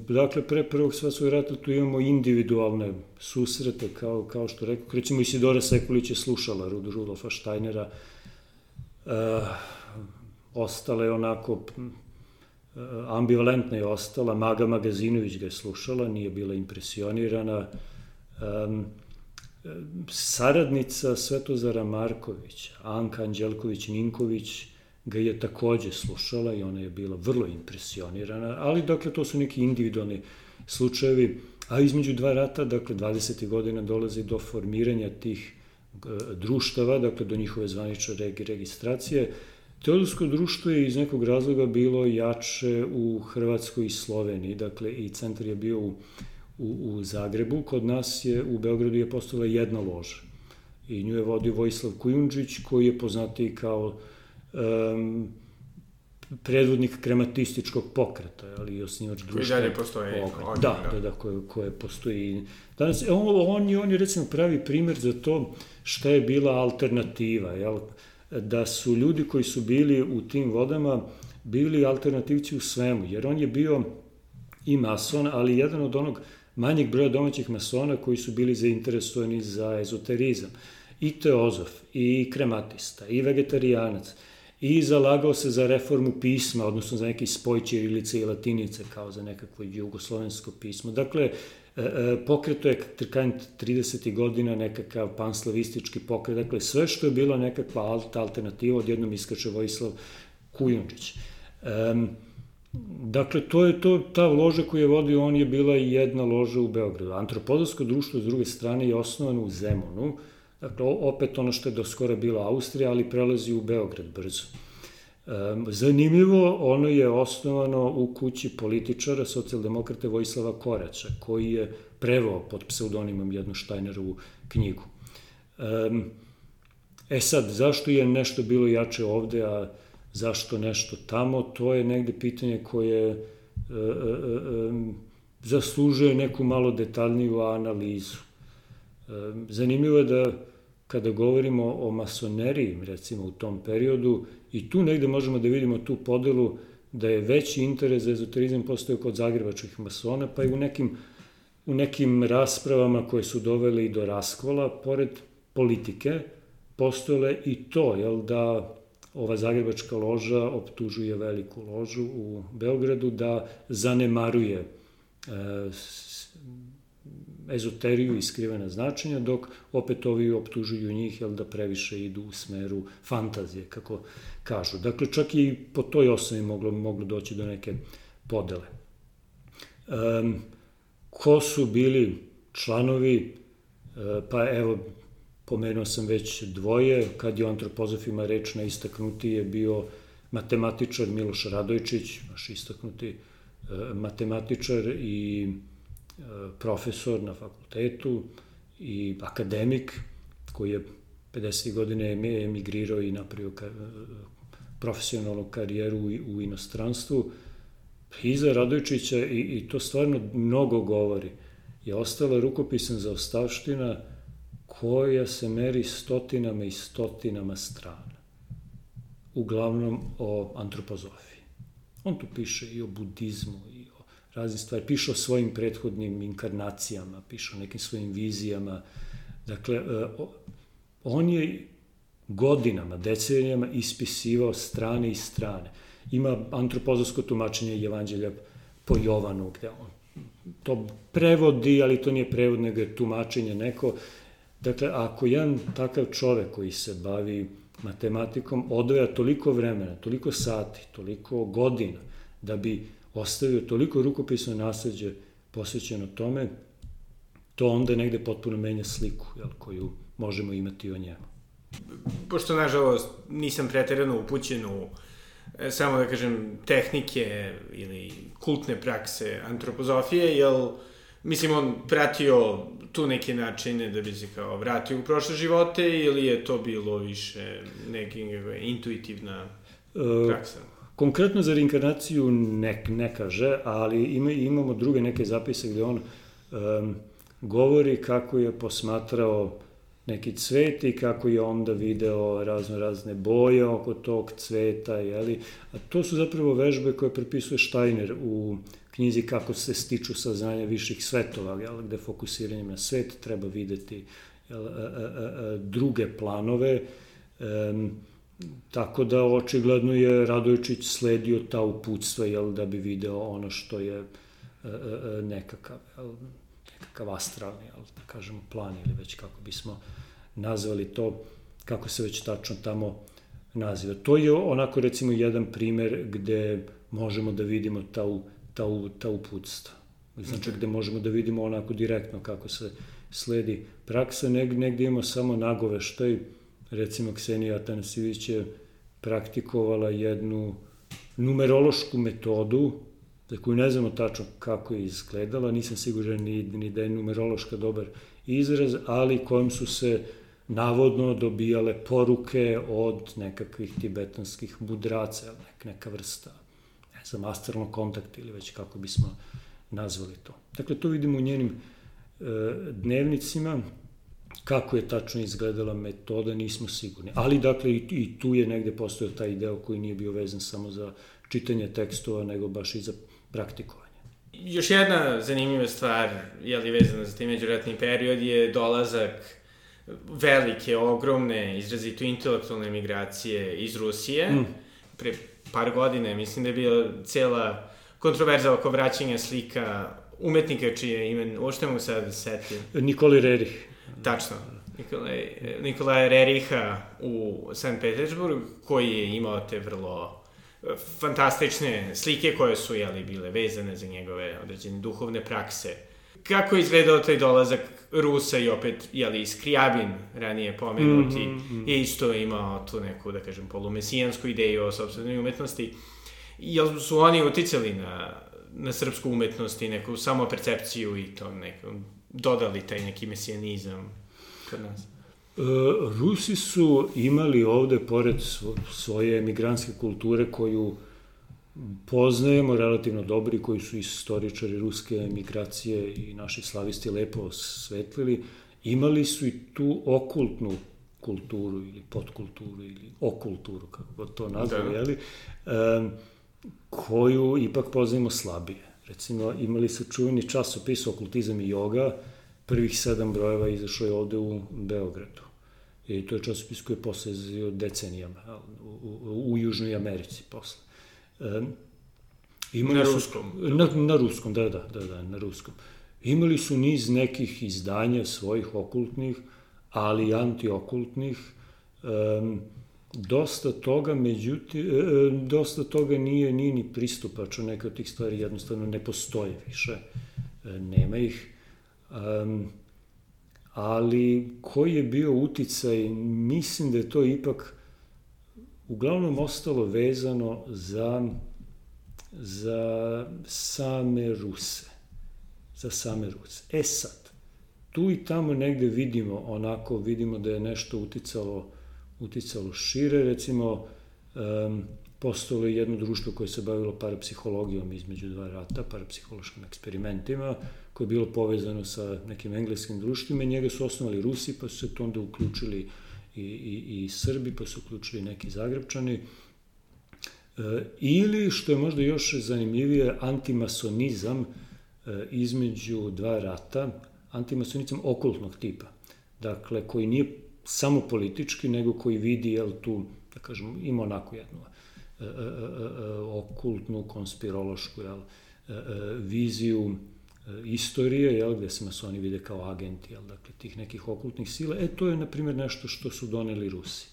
Dakle, pre prvog svetskog rata tu imamo individualne susrete, kao, kao što rekao, recimo Isidora Sekulić je slušala Rudu Rudolfa Steinera, e, ostala je onako, ambivalentna je ostala, Maga Magazinović ga je slušala, nije bila impresionirana, e, saradnica Svetozara Markovića, Anka Anđelković-Ninković, ga je takođe slušala i ona je bila vrlo impresionirana, ali dakle to su neki individualni slučajevi, a između dva rata, dakle 20. godina dolazi do formiranja tih e, društava, dakle do njihove zvanične registracije. Teodorsko društvo je iz nekog razloga bilo jače u Hrvatskoj i Sloveniji, dakle i centar je bio u, u, u Zagrebu, kod nas je u Beogradu je postala jedna loža i nju je vodio Vojislav Kujundžić koji je poznatiji kao um, predvodnik krematističkog pokreta, ali i osnivač društva. Koji dalje postoje. Ognja, da, da, da, koje, koje postoji. Danas, on, on, je, on je recimo pravi primer za to šta je bila alternativa, jel? da su ljudi koji su bili u tim vodama bili alternativci u svemu, jer on je bio i mason, ali jedan od onog manjeg broja domaćih masona koji su bili zainteresovani za ezoterizam. I teozof, i krematista, i vegetarijanac i zalagao se za reformu pisma, odnosno za neki spoj ćirilice i latinice, kao za nekakvo jugoslovensko pismo. Dakle, e, e, pokreto je krajem 30. godina nekakav panslavistički pokret, dakle sve što je bilo nekakva alternativa, odjednom iskače Vojislav Kujundžić. Um, Dakle, to je to, ta loža koju je vodio on je bila jedna loža u Beogradu. Antropodolsko društvo, s druge strane, je osnovano u Zemunu, Dakle, opet ono što je do skora bila Austrija, ali prelazi u Beograd brzo. Zanimljivo, ono je osnovano u kući političara, socijaldemokrate Vojislava Koraća, koji je prevao pod pseudonimom jednu Štajnerovu knjigu. E sad, zašto je nešto bilo jače ovde, a zašto nešto tamo, to je negde pitanje koje e, e, e, zaslužuje neku malo detaljniju analizu. Zanimljivo je da kada govorimo o masoneriji, recimo u tom periodu, i tu negde možemo da vidimo tu podelu da je veći interes za ezoterizam postao kod zagrebačkih masona, pa i u nekim, u nekim raspravama koje su dovele do raskola, pored politike, postojale i to, jel, da ova zagrebačka loža optužuje veliku ložu u Beogradu da zanemaruje e, ezoteriju i skrivena značenja, dok opet ovi optužuju njih jel, da previše idu u smeru fantazije, kako kažu. Dakle, čak i po toj osnovi moglo, moglo doći do neke podele. Um, ko su bili članovi, e, pa evo, pomenuo sam već dvoje, kad je o antropozofima reč istaknuti je bio matematičar Miloš Radojčić, naš istaknuti e, matematičar i profesor na fakultetu i akademik koji je 50. godine emigrirao i napravio profesionalnu karijeru u, u inostranstvu. Iza Radojčića, i, i to stvarno mnogo govori, je ostala rukopisan za ostavština koja se meri stotinama i stotinama strana. Uglavnom o antropozofiji. On tu piše i o budizmu, razne stvari. Piše o svojim prethodnim inkarnacijama, piše o nekim svojim vizijama. Dakle, e, on je godinama, decenijama ispisivao strane i strane. Ima antropozovsko tumačenje evanđelja po Jovanu, gde on to prevodi, ali to nije prevod, nego je tumačenje neko. Dakle, ako jedan takav čovek koji se bavi matematikom odvaja toliko vremena, toliko sati, toliko godina, da bi ostavio toliko rukopisno nasledđe posvećeno tome, to onda negde potpuno menja sliku jel, koju možemo imati o njemu. Pošto, nažalost, nisam preterano upućen u e, samo da kažem tehnike ili kultne prakse antropozofije, jel mislim on pratio tu neke načine da bi se kao vratio u prošle živote ili je to bilo više neka intuitivna e, praksa? E, konkretno za reinkarnaciju ne, ne kaže, ali ima, imamo druge neke zapise gde on um, govori kako je posmatrao neki cvet i kako je onda video razno razne boje oko tog cveta, jeli? A to su zapravo vežbe koje prepisuje Steiner u knjizi kako se stiču saznanja viših svetova, jel? gde fokusiranjem na svet treba videti jel, a, a, a, druge planove, um, tako da očigledno je Radojičić sledio ta uputstva jel, da bi video ono što je nekakav jel, nekakav astralni, ali da kažemo plan ili već kako bismo nazvali to, kako se već tačno tamo naziva. To je onako recimo jedan primer gde možemo da vidimo ta, ta, ta uputstva. Znači gde možemo da vidimo onako direktno kako se sledi praksa, negde, negde imamo samo nagoveštaj, recimo Ksenija Atanasivić je praktikovala jednu numerološku metodu za koju ne znamo tačno kako je izgledala, nisam siguran ni, ni da je numerološka dobar izraz, ali kojom su se navodno dobijale poruke od nekakvih tibetanskih mudraca, nek, neka vrsta, ne znam, astralnog kontakta ili već kako bismo nazvali to. Dakle, to vidimo u njenim e, dnevnicima, kako je tačno izgledala metoda, nismo sigurni. Ali, dakle, i, i tu je negde postojao taj deo koji nije bio vezan samo za čitanje tekstova, nego baš i za praktikovanje. Još jedna zanimljiva stvar, je li vezana za taj međuratni period, je dolazak velike, ogromne, izrazito intelektualne migracije iz Rusije. Mm. Pre par godine, mislim da je bila cela kontroverza oko vraćanja slika umetnika čije ime, uopšte mogu sad setim. Nikoli Rerih. Tačno. Nikolaj, Nikolaja Reriha u St. Petersburg, koji je imao te vrlo fantastične slike koje su jeli, bile vezane za njegove određene duhovne prakse. Kako je izgledao taj dolazak Rusa i opet, jeli, Skrijabin, ranije pomenuti, mm -hmm. je isto imao tu neku, da kažem, polumesijansku ideju o sobstvenoj umetnosti. Jel su oni uticali na, na srpsku umetnost i neku samopercepciju i to neko, dodali taj neki mesijanizam kod nas? E, Rusi su imali ovde, pored svoje emigrantske kulture koju poznajemo relativno dobri, koji su istoričari ruske emigracije i naši slavisti lepo osvetlili, imali su i tu okultnu kulturu ili podkulturu ili okulturu, kako god to nazvali, da. jeli, um, koju ipak poznajemo slabije. Recimo, imali su čuveni časopis Okultizam i joga, prvih sedam brojeva izašao je ovde u Beogradu. I to je časopis koji je posle decenijama u, u, u Južnoj Americi posle. Imali na su, ruskom? Na, na ruskom, da, da, da, da, na ruskom. Imali su niz nekih izdanja svojih okultnih, ali i antiokultnih, um, dosta toga, međutim, e, dosta toga nije, nije ni pristupačno, neke od tih stvari jednostavno ne postoje više, e, nema ih. Um, ali koji je bio uticaj, mislim da je to ipak uglavnom ostalo vezano za, za same Ruse. Za same Ruse. E sad, tu i tamo negde vidimo, onako vidimo da je nešto uticalo, uticalo šire, recimo, um, postojalo je jedno društvo koje se bavilo parapsihologijom između dva rata, parapsihološkim eksperimentima, koje je bilo povezano sa nekim engleskim društvima i njega su osnovali Rusi, pa su se to onda uključili i, i, i Srbi, pa su uključili neki Zagrebčani. E, ili, što je možda još zanimljivije, antimasonizam e, između dva rata, antimasonizam okultnog tipa, dakle, koji nije samo politički, nego koji vidi, jel, tu, da kažem, ima onako jednu e, e, e, e, okultnu, konspirološku, jel, e, e, viziju istorije, jel, gde se masoni vide kao agenti, jel, dakle, tih nekih okultnih sila, e, to je, na primjer, nešto što su doneli Rusi.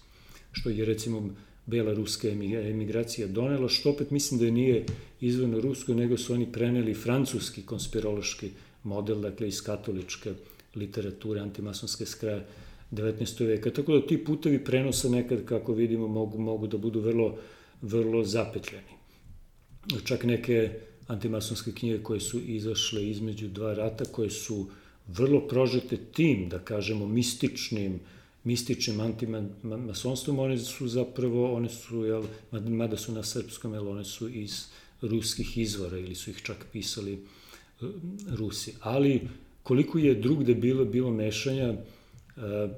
Što je, recimo, bela ruska emigracija donela, što opet mislim da je nije izvorno rusko, nego su oni preneli francuski konspirološki model, dakle, iz katoličke literature antimasonske s kraja 19. veka. Tako da ti putevi prenosa nekad, kako vidimo, mogu, mogu da budu vrlo, vrlo zapetljeni. Čak neke antimasonske knjige koje su izašle između dva rata, koje su vrlo prožete tim, da kažemo, mističnim, mističnim antimasonstvom, one su zapravo, one su, jel, mada su na srpskom, jel, one su iz ruskih izvora ili su ih čak pisali e, Rusi. Ali koliko je drugde bilo, bilo mešanja,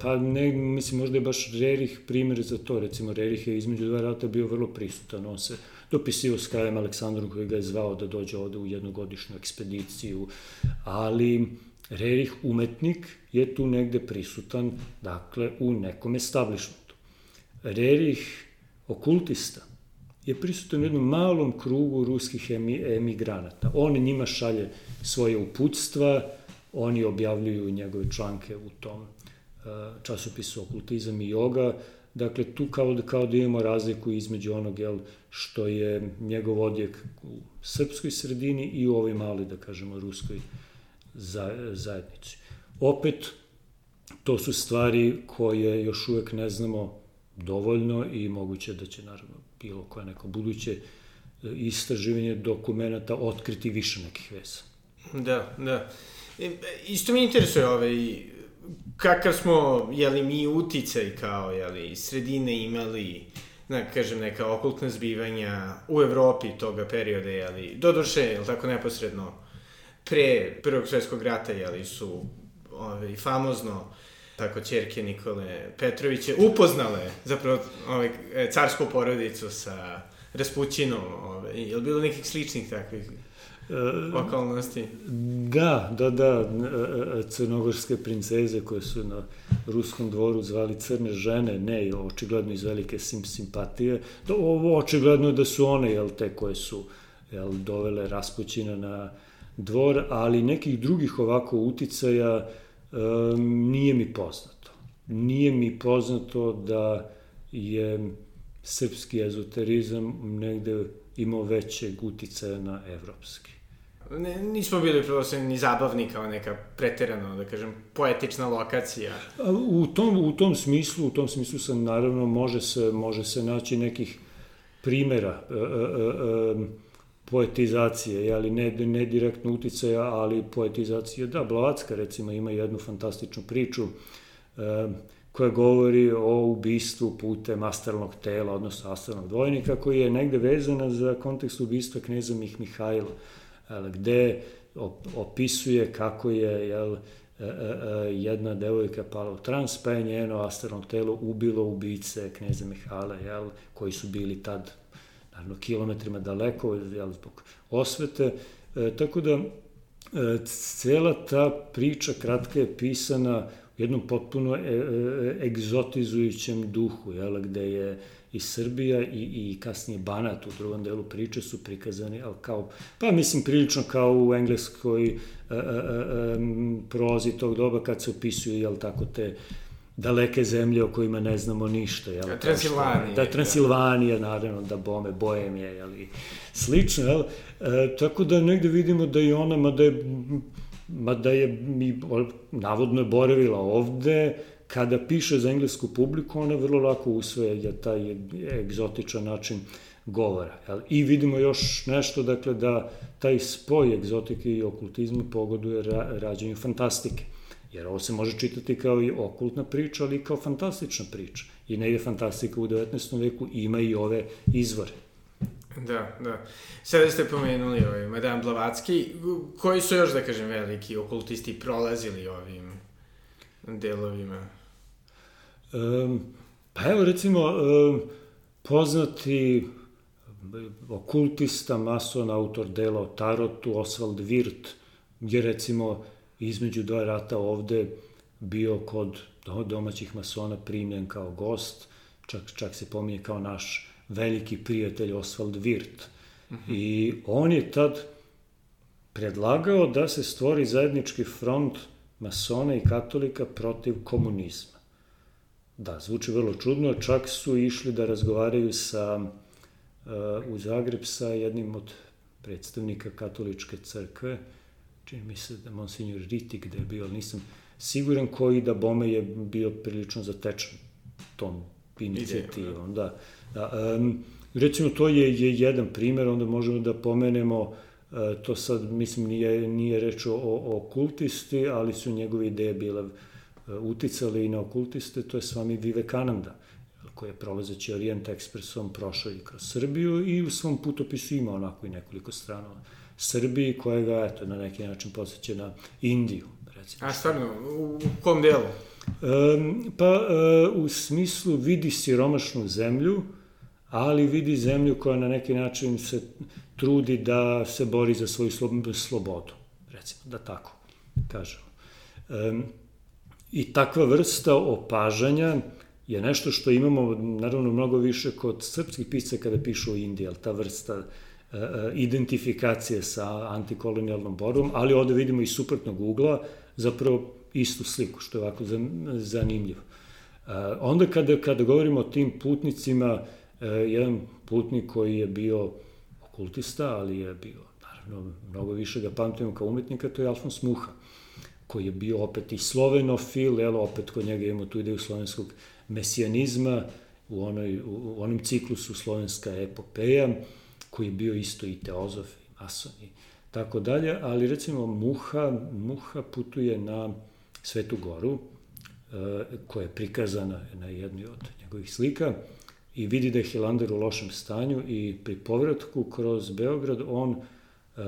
pa ne, mislim, možda je baš Rerih primjer za to, recimo Rerih je između dva rata bio vrlo prisutan, on se dopisio s krajem Aleksandrom koji ga je zvao da dođe ovde u jednogodišnju ekspediciju, ali Rerih umetnik je tu negde prisutan, dakle, u nekom establishmentu. Rerih okultista je prisutan u jednom malom krugu ruskih emigranata. On njima šalje svoje uputstva, oni objavljuju njegove članke u tom časopisu Okultizam i joga, Dakle, tu kao da, kao da imamo razliku između onog, jel, što je njegov odjek u srpskoj sredini i u ovoj mali, da kažemo, ruskoj zajednici. Opet, to su stvari koje još uvek ne znamo dovoljno i moguće da će, naravno, bilo koje neko buduće e, istraživanje dokumenta otkriti više nekih veza. Da, da. E, isto mi interesuje ovaj, kakav smo, jeli, mi uticaj kao, jeli, sredine imali, na, kažem, neka okultna zbivanja u Evropi toga perioda, jeli, doduše, jel tako neposredno, pre Prvog svetskog rata, jeli, su ovaj, famozno tako čerke Nikole Petroviće upoznale zapravo ovaj, carsku porodicu sa Raspućinom, ovaj, je li bilo nekih sličnih takvih okolnosti. Da, da, da, crnogorske princeze koje su na ruskom dvoru zvali crne žene, ne, očigledno iz velike sim simpatije. Da, ovo očigledno da su one, jel, te koje su jel, dovele Raspućina na dvor, ali nekih drugih ovako uticaja um, nije mi poznato. Nije mi poznato da je srpski ezoterizam negde imao većeg uticaja na evropski ne, nismo bili prosto ni zabavni kao neka preterano, da kažem, poetična lokacija. U tom, u tom smislu, u tom smislu sam naravno može se, može se naći nekih primera e, e, e, poetizacije, ali ne, ne direktno uticaja, ali poetizacije. Da, Blavacka recimo ima jednu fantastičnu priču e, koja govori o ubistvu putem astralnog tela, odnosno astralnog dvojnika, koji je negde vezana za kontekst ubistva kneza Mih Mihajla gde opisuje kako je jel, e, e, e, jedna devojka pala u trans, pa je njeno astralno telo ubilo ubice knjeza Mihala, jel, koji su bili tad naravno kilometrima daleko, jel, zbog osvete. E, tako da, e, cela ta priča kratka je pisana u jednom potpuno e, e, egzotizujućem duhu, jel, gde je i Srbija i, i kasnije Banat u drugom delu priče su prikazani, ali kao, pa mislim prilično kao u engleskoj a, a, a, prozi tog doba kad se opisuju, jel tako, te daleke zemlje o kojima ne znamo ništa. Jel, Transilvanija. Da, Transilvanija, naravno, da Bome, Boemije, jel, i slično, jel. E, tako da negde vidimo da i ona, mada je, mada je mi, navodno je boravila ovde, kada piše za englesku publiku, ona vrlo lako usvoja taj egzotičan način govora. I vidimo još nešto, dakle, da taj spoj egzotike i okultizma pogoduje ra rađenju fantastike. Jer ovo se može čitati kao i okultna priča, ali i kao fantastična priča. I negde fantastika u 19. veku ima i ove izvore. Da, da. Sada ste pomenuli ovaj, Madame Blavatsky. Koji su još, da kažem, veliki okultisti prolazili ovim delovima? Um, pa evo recimo um, poznati okultista, mason, autor dela o Tarotu, Oswald Wirth, je recimo između dva rata ovde bio kod domaćih masona primljen kao gost, čak, čak se pominje kao naš veliki prijatelj Oswald Wirth. Mm -hmm. I on je tad predlagao da se stvori zajednički front masona i katolika protiv komunizma. Da, zvuči vrlo čudno, čak su išli da razgovaraju sa, uh, u Zagreb sa jednim od predstavnika katoličke crkve, čini mi se da monsignor Ritik da je bio, ali nisam siguran koji da Bome je bio prilično zatečen tom inicijativom. Da. da um, recimo, to je, je jedan primer, onda možemo da pomenemo E, to sad, mislim, nije, nije reč o, o okultisti, ali su njegove ideje bile e, uticali i na okultiste, to je s vami Vivekananda, koji je prolazeći Orient Expressom prošao i kroz Srbiju i u svom putopisu ima onako i nekoliko strana Srbiji, koja ga, eto, na neki način posjeća na Indiju, recimo. A stvarno, u kom delu? E, pa, e, u smislu vidi siromašnu zemlju, ali vidi zemlju koja na neki način se trudi da se bori za svoju slobodu, recimo, da tako kažemo. Um, I takva vrsta opažanja je nešto što imamo, naravno, mnogo više kod srpskih pisca kada pišu o Indiji, ali ta vrsta uh, identifikacije sa antikolonijalnom borbom, ali ovde vidimo i suprotnog ugla, zapravo istu sliku, što je ovako zanimljivo. Uh, onda kada, kada govorimo o tim putnicima, jedan putnik koji je bio kultista, ali je bio, naravno, mnogo više ga pamtimo kao umetnika, to je Alfons Muha, koji je bio opet i slovenofil, jel, opet kod njega imamo tu ideju slovenskog mesijanizma, u, onoj, u onom ciklusu slovenska epopeja, koji je bio isto i teozof, i mason, i tako dalje, ali recimo Muha, Muha putuje na Svetu Goru, e, koja je prikazana na jednoj od njegovih slika, i vidi da je Hilander u lošem stanju i pri povratku kroz Beograd on uh,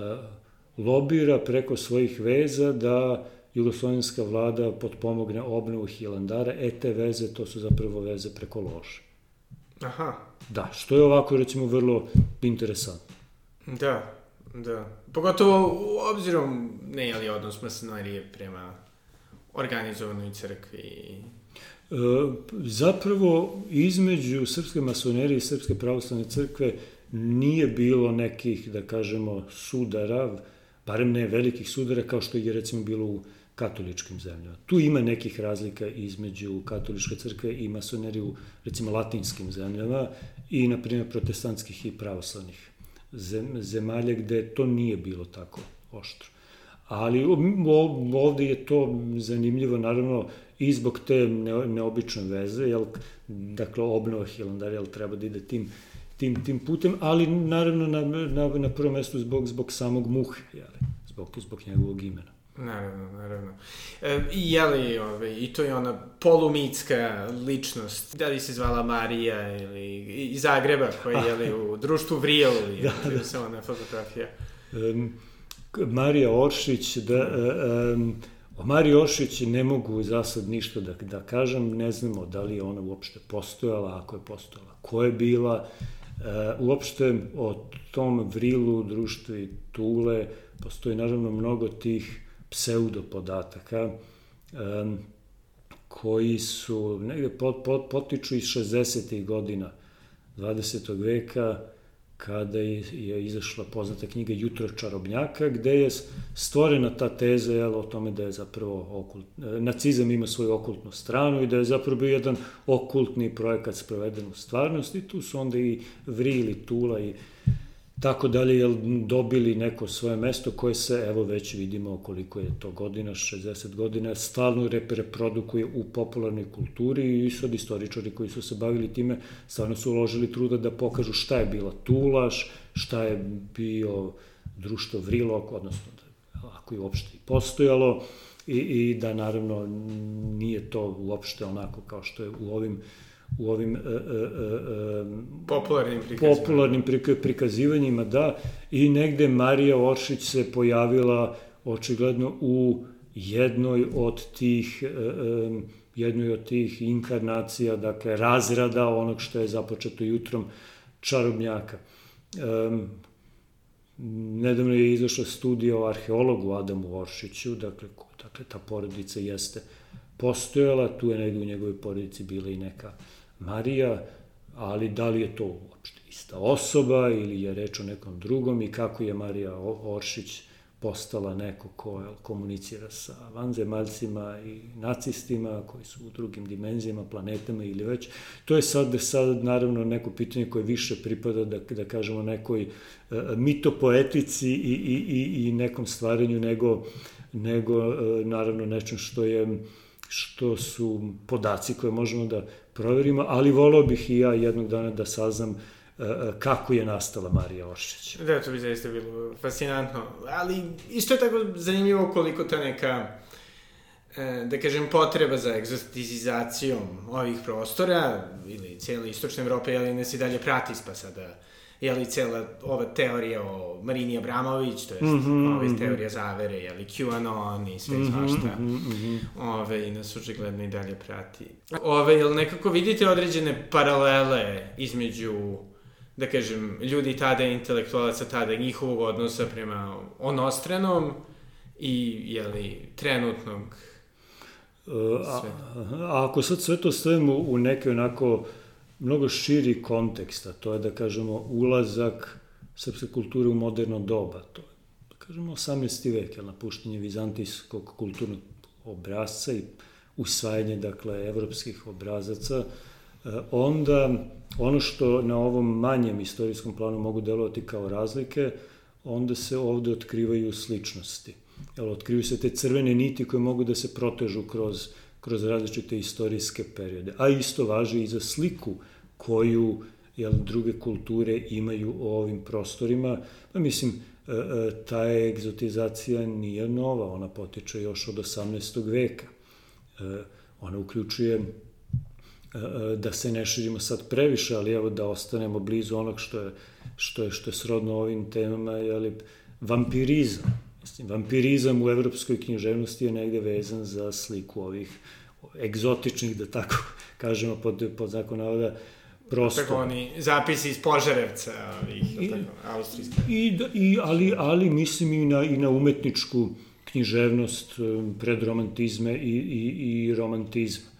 lobira preko svojih veza da jugoslovenska vlada potpomogne obnovu Hilandara, e te veze, to su zapravo veze preko lože. Aha. Da, što je ovako, recimo, vrlo interesantno. Da, da. Pogotovo u obzirom, ne je li odnos masonarije prema organizovanoj crkvi E, zapravo između srpske masonerije i srpske pravoslavne crkve nije bilo nekih, da kažemo, sudara, barem ne velikih sudara, kao što je recimo bilo u katoličkim zemljama. Tu ima nekih razlika između katoličke crkve i masonerije u, recimo, latinskim zemljama i, na primjer, protestantskih i pravoslavnih zemalja gde to nije bilo tako oštro. Ali ovde je to zanimljivo, naravno, i zbog te neobične veze, jel, dakle, obnova Hilandara, jel, treba da ide tim, tim, tim putem, ali naravno na, na, na prvom mestu zbog, zbog samog muhe, jel, zbog, zbog njegovog imena. Naravno, naravno. E, I je li, ove, i to je ona polumitska ličnost, da li se zvala Marija ili iz Zagreba, koja je, li, u društvu Vrijel, ili da, da. se ona fotografija. Um, Marija Oršić, da, um, O Mari Ošić ne mogu za sad ništa da, da kažem, ne znamo da li je ona uopšte postojala, ako je postojala, ko je bila. E, uopšte o tom vrilu, društvu i Tule postoji naravno mnogo tih pseudo podataka e, koji su negde pot, pot, potiču iz 60. godina 20. veka, kada je izašla poznata knjiga Jutro čarobnjaka, gde je stvorena ta teza jel, o tome da je zapravo okult, nacizam ima svoju okultnu stranu i da je zapravo bio jedan okultni projekat sproveden u stvarnosti. Tu su onda i Vrili, Tula i tako dalje, jel, dobili neko svoje mesto koje se, evo već vidimo koliko je to godina, 60 godina, stalno reprodukuje u popularnoj kulturi i sad istoričari koji su se bavili time, stvarno su uložili truda da pokažu šta je bila Tulaš, šta je bio društvo Vrilok, odnosno ako je uopšte i postojalo, i, i da naravno nije to uopšte onako kao što je u ovim u ovim e, e, e, popularnim prikazivanjima. popularnim prikazivanjima, da, i negde Marija Oršić se pojavila očigledno u jednoj od tih jednoj od tih inkarnacija, dakle razrada onog što je započeto jutrom čarobnjaka. nedavno je izašla studija o arheologu Adamu Oršiću, dakle, dakle ta porodica jeste postojala, tu je negde u njegovoj porodici bila i neka uh, Marija, ali da li je to uopšte ista osoba ili je reč o nekom drugom i kako je Marija Oršić postala neko ko komunicira sa vanzemaljcima i nacistima koji su u drugim dimenzijama, planetama ili već. To je sad, sad naravno neko pitanje koje više pripada da, da kažemo nekoj uh, mitopoetici i, i, i, i nekom stvaranju nego, nego uh, naravno nečem što je što su podaci koje možemo da proverimo, ali volao bih i ja jednog dana da saznam E, e, kako je nastala Marija Oršić. Da, to bi zaista bilo fascinantno. Ali isto je tako zanimljivo koliko ta neka e, da kažem, potreba za egzotizacijom ovih prostora ili cijele istočne Evrope, ali nas i dalje prati, pa sada li cela ova teorija o Marini Abramović, to je mm -hmm, ove, mm -hmm. teorija zavere, li QAnon i sve mm -hmm, svašta, mm -hmm. ove, i nas očigledno i dalje prati. Ove, jel nekako vidite određene paralele između da kažem, ljudi tada, intelektualaca tada, njihovog odnosa prema onostranom i, jeli, trenutnog a, a ako sad sve to stavimo u neke onako mnogo širi kontekst, a to je da kažemo ulazak srpske kulture u moderno doba, to je da kažemo 18. vek, je napuštenje vizantijskog kulturnog obrazca i usvajanje, dakle, evropskih obrazaca, onda ono što na ovom manjem istorijskom planu mogu delovati kao razlike, onda se ovde otkrivaju sličnosti. Jel, otkrivaju se te crvene niti koje mogu da se protežu kroz, kroz različite istorijske periode. A isto važi i za sliku koju jel, druge kulture imaju o ovim prostorima. Pa mislim, e, e, ta egzotizacija nije nova, ona potiče još od 18. veka. E, ona uključuje da se ne širimo sad previše, ali evo da ostanemo blizu onog što je, što je, što je srodno ovim temama, jeli, vampirizam. Mislim, vampirizam u evropskoj književnosti je negde vezan za sliku ovih egzotičnih, da tako kažemo, pod, pod zakon navoda, prosto. Tako oni zapisi iz Požarevca, ovih, I, tako, austrijski. I, da, i, ali, ali mislim i na, i na umetničku književnost predromantizme i, i, i romantizma.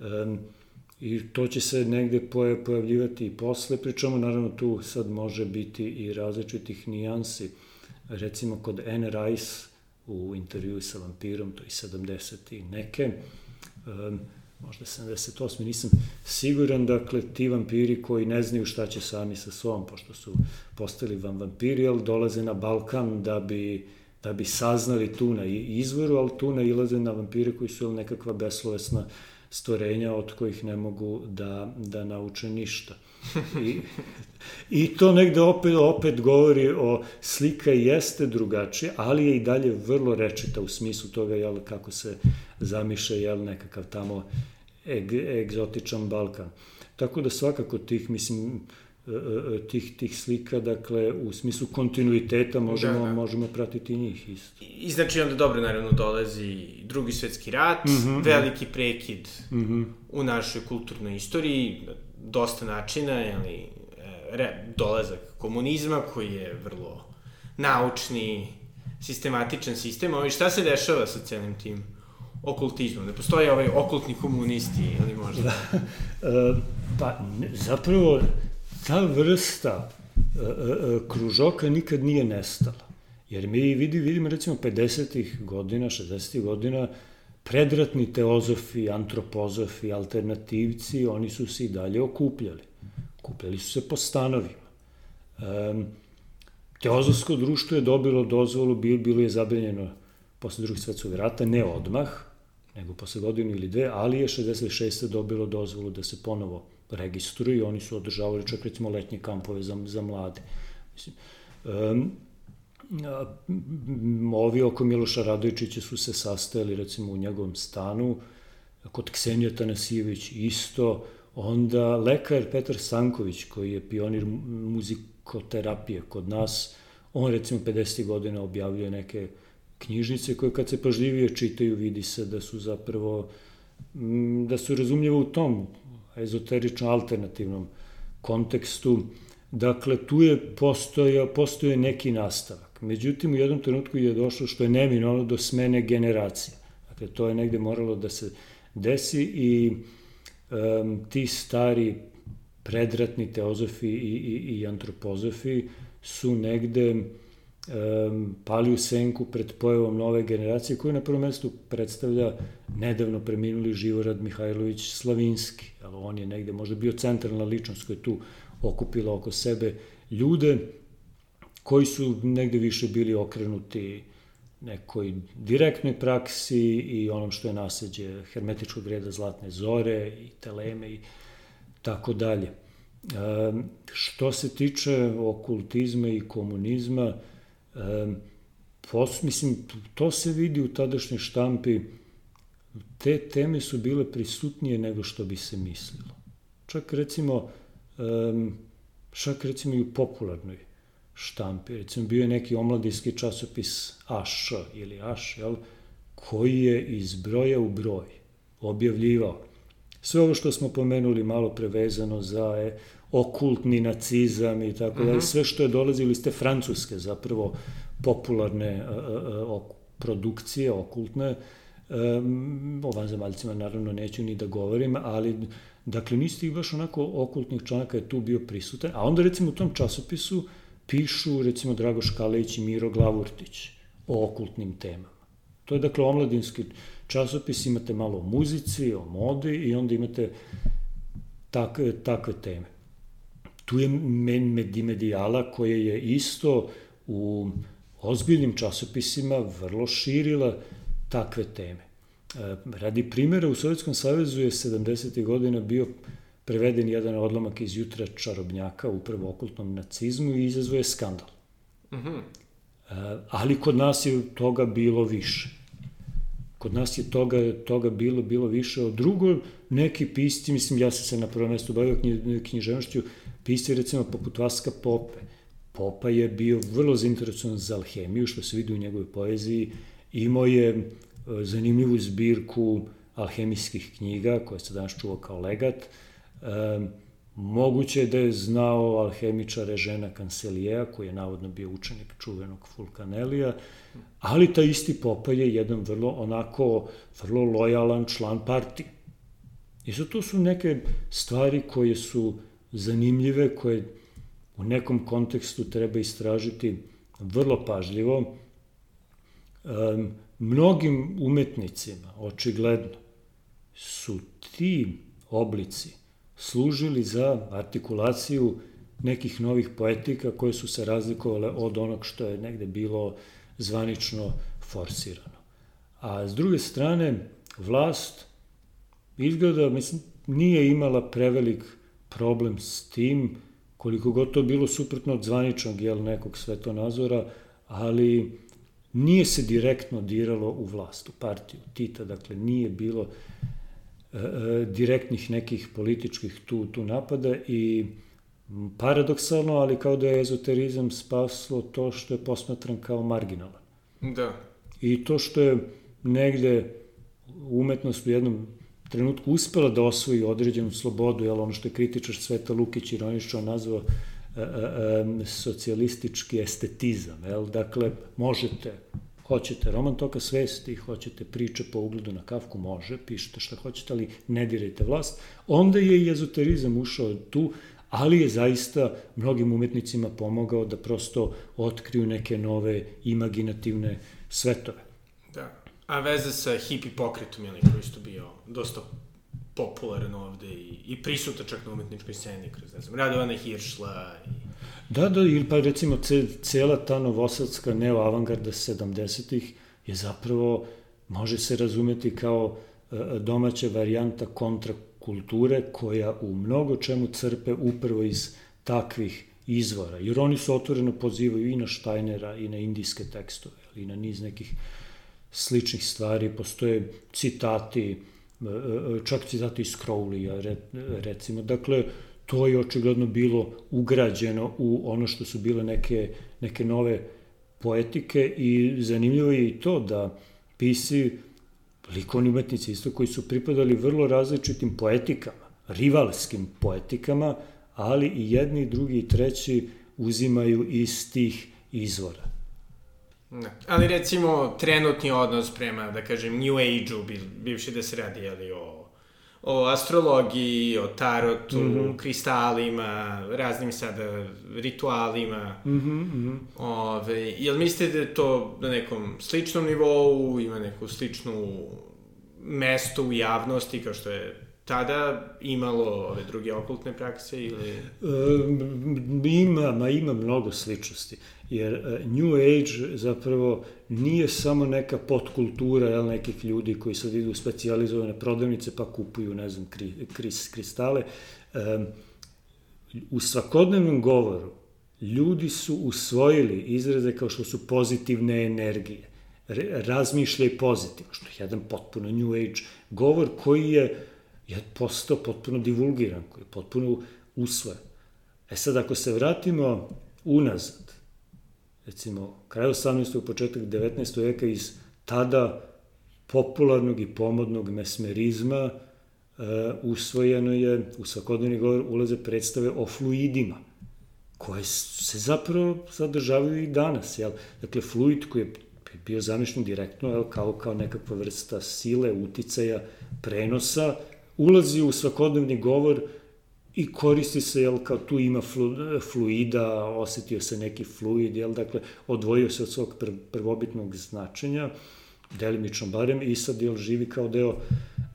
Um, i to će se negde pojavljivati i posle, pričamo naravno tu sad može biti i različitih nijansi. Recimo kod Anne Rice u intervju sa vampirom, to je 70. i neke, um, možda 78. nisam siguran, dakle, ti vampiri koji ne znaju šta će sami sa sobom, pošto su postali vam vampiri, ali dolaze na Balkan da bi, da bi saznali tu na izvoru, ali tu nailaze na vampire koji su nekakva beslovesna stvorenja od kojih ne mogu da, da nauče ništa. I, I to negde opet, opet govori o slika jeste drugačija, ali je i dalje vrlo rečita u smislu toga jel, kako se zamiše jel, nekakav tamo eg, egzotičan Balkan. Tako da svakako tih, mislim, E, e, tih, tih slika, dakle, u smislu kontinuiteta možemo, da, da. možemo pratiti njih isto. I znači onda dobro, naravno, dolazi drugi svetski rat, mm -hmm, veliki prekid mm -hmm. u našoj kulturnoj istoriji, dosta načina, jeli, e, re, dolazak komunizma koji je vrlo naučni, sistematičan sistem, ali šta se dešava sa celim tim okultizmom? Ne postoje ovaj okultni komunisti ili možda? Da. E, pa, ne, zapravo, ta vrsta e, e, e, kružoka nikad nije nestala. Jer mi vidi, vidimo recimo 50. godina, 60. godina, predratni teozofi, antropozofi, alternativci, oni su se i dalje okupljali. Okupljali su se po stanovima. Um, teozofsko društvo je dobilo dozvolu, bilo je zabranjeno posle drugog svetskog rata, ne odmah, nego posle godinu ili dve, ali je 66. dobilo dozvolu da se ponovo registruju i oni su održavali čak recimo letnje kampove za, za mlade. Mislim, um, ovi oko Miloša Radojičića su se sastajali recimo u njegovom stanu, kod Ksenija Tanasijević isto, onda lekar Petar Stanković koji je pionir muzikoterapije kod nas, on recimo 50. godina objavljuje neke knjižnice koje kad se pažljivije čitaju vidi se da su zapravo da su razumljivo u tom ezoterično alternativnom kontekstu. Dakle, tu je postoje, postoje neki nastavak. Međutim, u jednom trenutku je došlo što je neminovno do smene generacije. Dakle, to je negde moralo da se desi i um, ti stari predratni teozofi i, i, i antropozofi su negde um, pali u senku pred pojavom nove generacije, koju na prvom mestu predstavlja nedavno preminuli Živorad Mihajlović Slavinski. Ali on je negde možda bio centralna ličnost koja je tu okupila oko sebe ljude koji su negde više bili okrenuti nekoj direktnoj praksi i onom što je naseđe hermetičkog reda Zlatne zore i teleme i tako dalje. Što se tiče okultizma i komunizma, e, pos, mislim, to se vidi u tadašnjoj štampi, te teme su bile prisutnije nego što bi se mislilo. Čak recimo, čak recimo i u popularnoj štampi. Recimo, bio je neki omladinski časopis Aš ili Aš, jel, koji je iz broja u broj objavljivao sve ovo što smo pomenuli malo prevezano za e, okultni nacizam i tako mm -hmm. da, sve što je dolazilo iz te francuske zapravo popularne a, a, a, produkcije okultne, um, o vanzemaljcima naravno neću ni da govorim, ali dakle niste ih baš onako okultnih članaka je tu bio prisutan, a onda recimo u tom časopisu pišu recimo Drago Škalejić i Miro Glavurtić o okultnim temama. To je dakle omladinski časopis, imate malo o muzici, o modi i onda imate tak, takve teme. Tu je medijala koja je isto u ozbiljnim časopisima vrlo širila takve teme. E, radi primjera, u Sovjetskom savezu je 70. godina bio preveden jedan odlomak iz jutra čarobnjaka upravo okultnom nacizmu i izazvoje skandal. Mm -hmm. Ali kod nas je toga bilo više. Kod nas je toga, toga bilo, bilo više. Od drugo, neki pisci, mislim, ja sam se na prvom mestu bavio književnošću, pisci recimo poput Vaska Pope. Popa je bio vrlo zainteresovan za alhemiju, što se vidi u njegovoj poeziji. Imao je zanimljivu zbirku alhemijskih knjiga, koje se danas čuva kao legat. Um, Moguće je da je znao alhemičare žena Kanselijeja, koji je navodno bio učenik čuvenog Fulkanelija, ali ta isti Popa je jedan vrlo onako, vrlo lojalan član partije. I zato to su neke stvari koje su zanimljive, koje u nekom kontekstu treba istražiti vrlo pažljivo. Um, mnogim umetnicima, očigledno, su ti oblici služili za artikulaciju nekih novih poetika koje su se razlikovale od onog što je negde bilo zvanično forsirano. A s druge strane, vlast izgleda, mislim, nije imala prevelik problem s tim, koliko god to bilo suprotno od zvaničnog jel, nekog svetonazora, ali nije se direktno diralo u vlast, u partiju Tita, dakle nije bilo E, e, direktnih nekih političkih tu, tu napada i paradoksalno, ali kao da je ezoterizam spaslo to što je posmatran kao marginalan. Da. I to što je negde umetnost u jednom trenutku uspela da osvoji određenu slobodu, jel ono što je kritičar Sveta Lukić ironično nazvao socijalistički estetizam, jel? Dakle, možete Hoćete roman toka svesti, hoćete priče po ugledu na kafku, može, pišite šta hoćete, ali ne dirajte vlast. Onda je i ezoterizam ušao tu, ali je zaista mnogim umetnicima pomogao da prosto otkriju neke nove imaginativne svetove. Da. A veze sa hippie pokretom, jel, koji isto bio dosta popularan ovde i, i prisuta čak na umetničkoj sceni kroz, ne znam, Radovana Hiršla i Da, da, ili pa recimo ce, cela ta novosadska neo-avangarda 70-ih je zapravo, može se razumeti kao e, domaća varijanta kontrakulture koja u mnogo čemu crpe upravo iz takvih izvora. Jer oni su otvoreno pozivaju i na Steinera i na indijske tekstove, i na niz nekih sličnih stvari. Postoje citati, e, e, čak citati iz Crowleya, recimo. Dakle, to je očigledno bilo ugrađeno u ono što su bile neke, neke nove poetike i zanimljivo je i to da pisi, likovni umetnici isto koji su pripadali vrlo različitim poetikama, rivalskim poetikama, ali i jedni, i drugi i treći uzimaju iz tih izvora. Ne. Ali recimo trenutni odnos prema, da kažem, New Age-u, bivši da se radi, jeli, o o astrologiji, o tarotu, mm -hmm. kristalima, raznim sada ritualima. Mm -hmm. Ove, jel mislite da je to na nekom sličnom nivou, ima neku sličnu mesto u javnosti kao što je tada imalo ove druge okultne prakse ili... E, ima, ma ima mnogo sličnosti, jer e, New Age zapravo nije samo neka potkultura jel, nekih ljudi koji sad idu u specializovane prodavnice pa kupuju, ne znam, kri, kris, kristale. E, u svakodnevnom govoru ljudi su usvojili izraze kao što su pozitivne energije, razmišljaj pozitivno, što je jedan potpuno New Age govor koji je je postao potpuno divulgiran, koji je potpuno usvojen. E sad, ako se vratimo unazad, recimo, kraj 18. početak 19. veka iz tada popularnog i pomodnog mesmerizma uh, usvojeno je, u svakodnevni govor ulaze predstave o fluidima, koje se zapravo sadržavaju i danas. Jel? Dakle, fluid koji je bio zamišljen direktno jel, kao, kao nekakva vrsta sile, uticaja, prenosa, ulazi u svakodnevni govor i koristi se, jel, kao tu ima flu, fluida, osetio se neki fluid, jel, dakle, odvojio se od svog pr prvobitnog značenja, delimično barem, i sad, jel, živi kao deo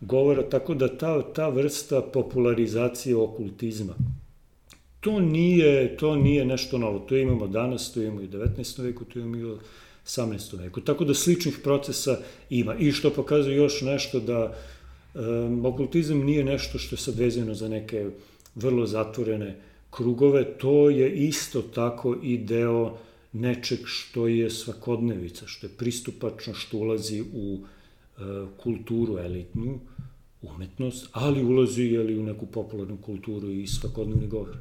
govora, tako da ta, ta vrsta popularizacije okultizma, to nije, to nije nešto novo, to imamo danas, to imamo i u 19. veku, to imamo i u 18. veku, tako da sličnih procesa ima, i što pokazuje još nešto da, Um, okultizam nije nešto što je sad vezano za neke vrlo zatvorene krugove, to je isto tako i deo nečeg što je svakodnevica, što je pristupačno, što ulazi u uh, kulturu elitnu, umetnost, ali ulazi jeli, u neku popularnu kulturu i svakodnevni govor.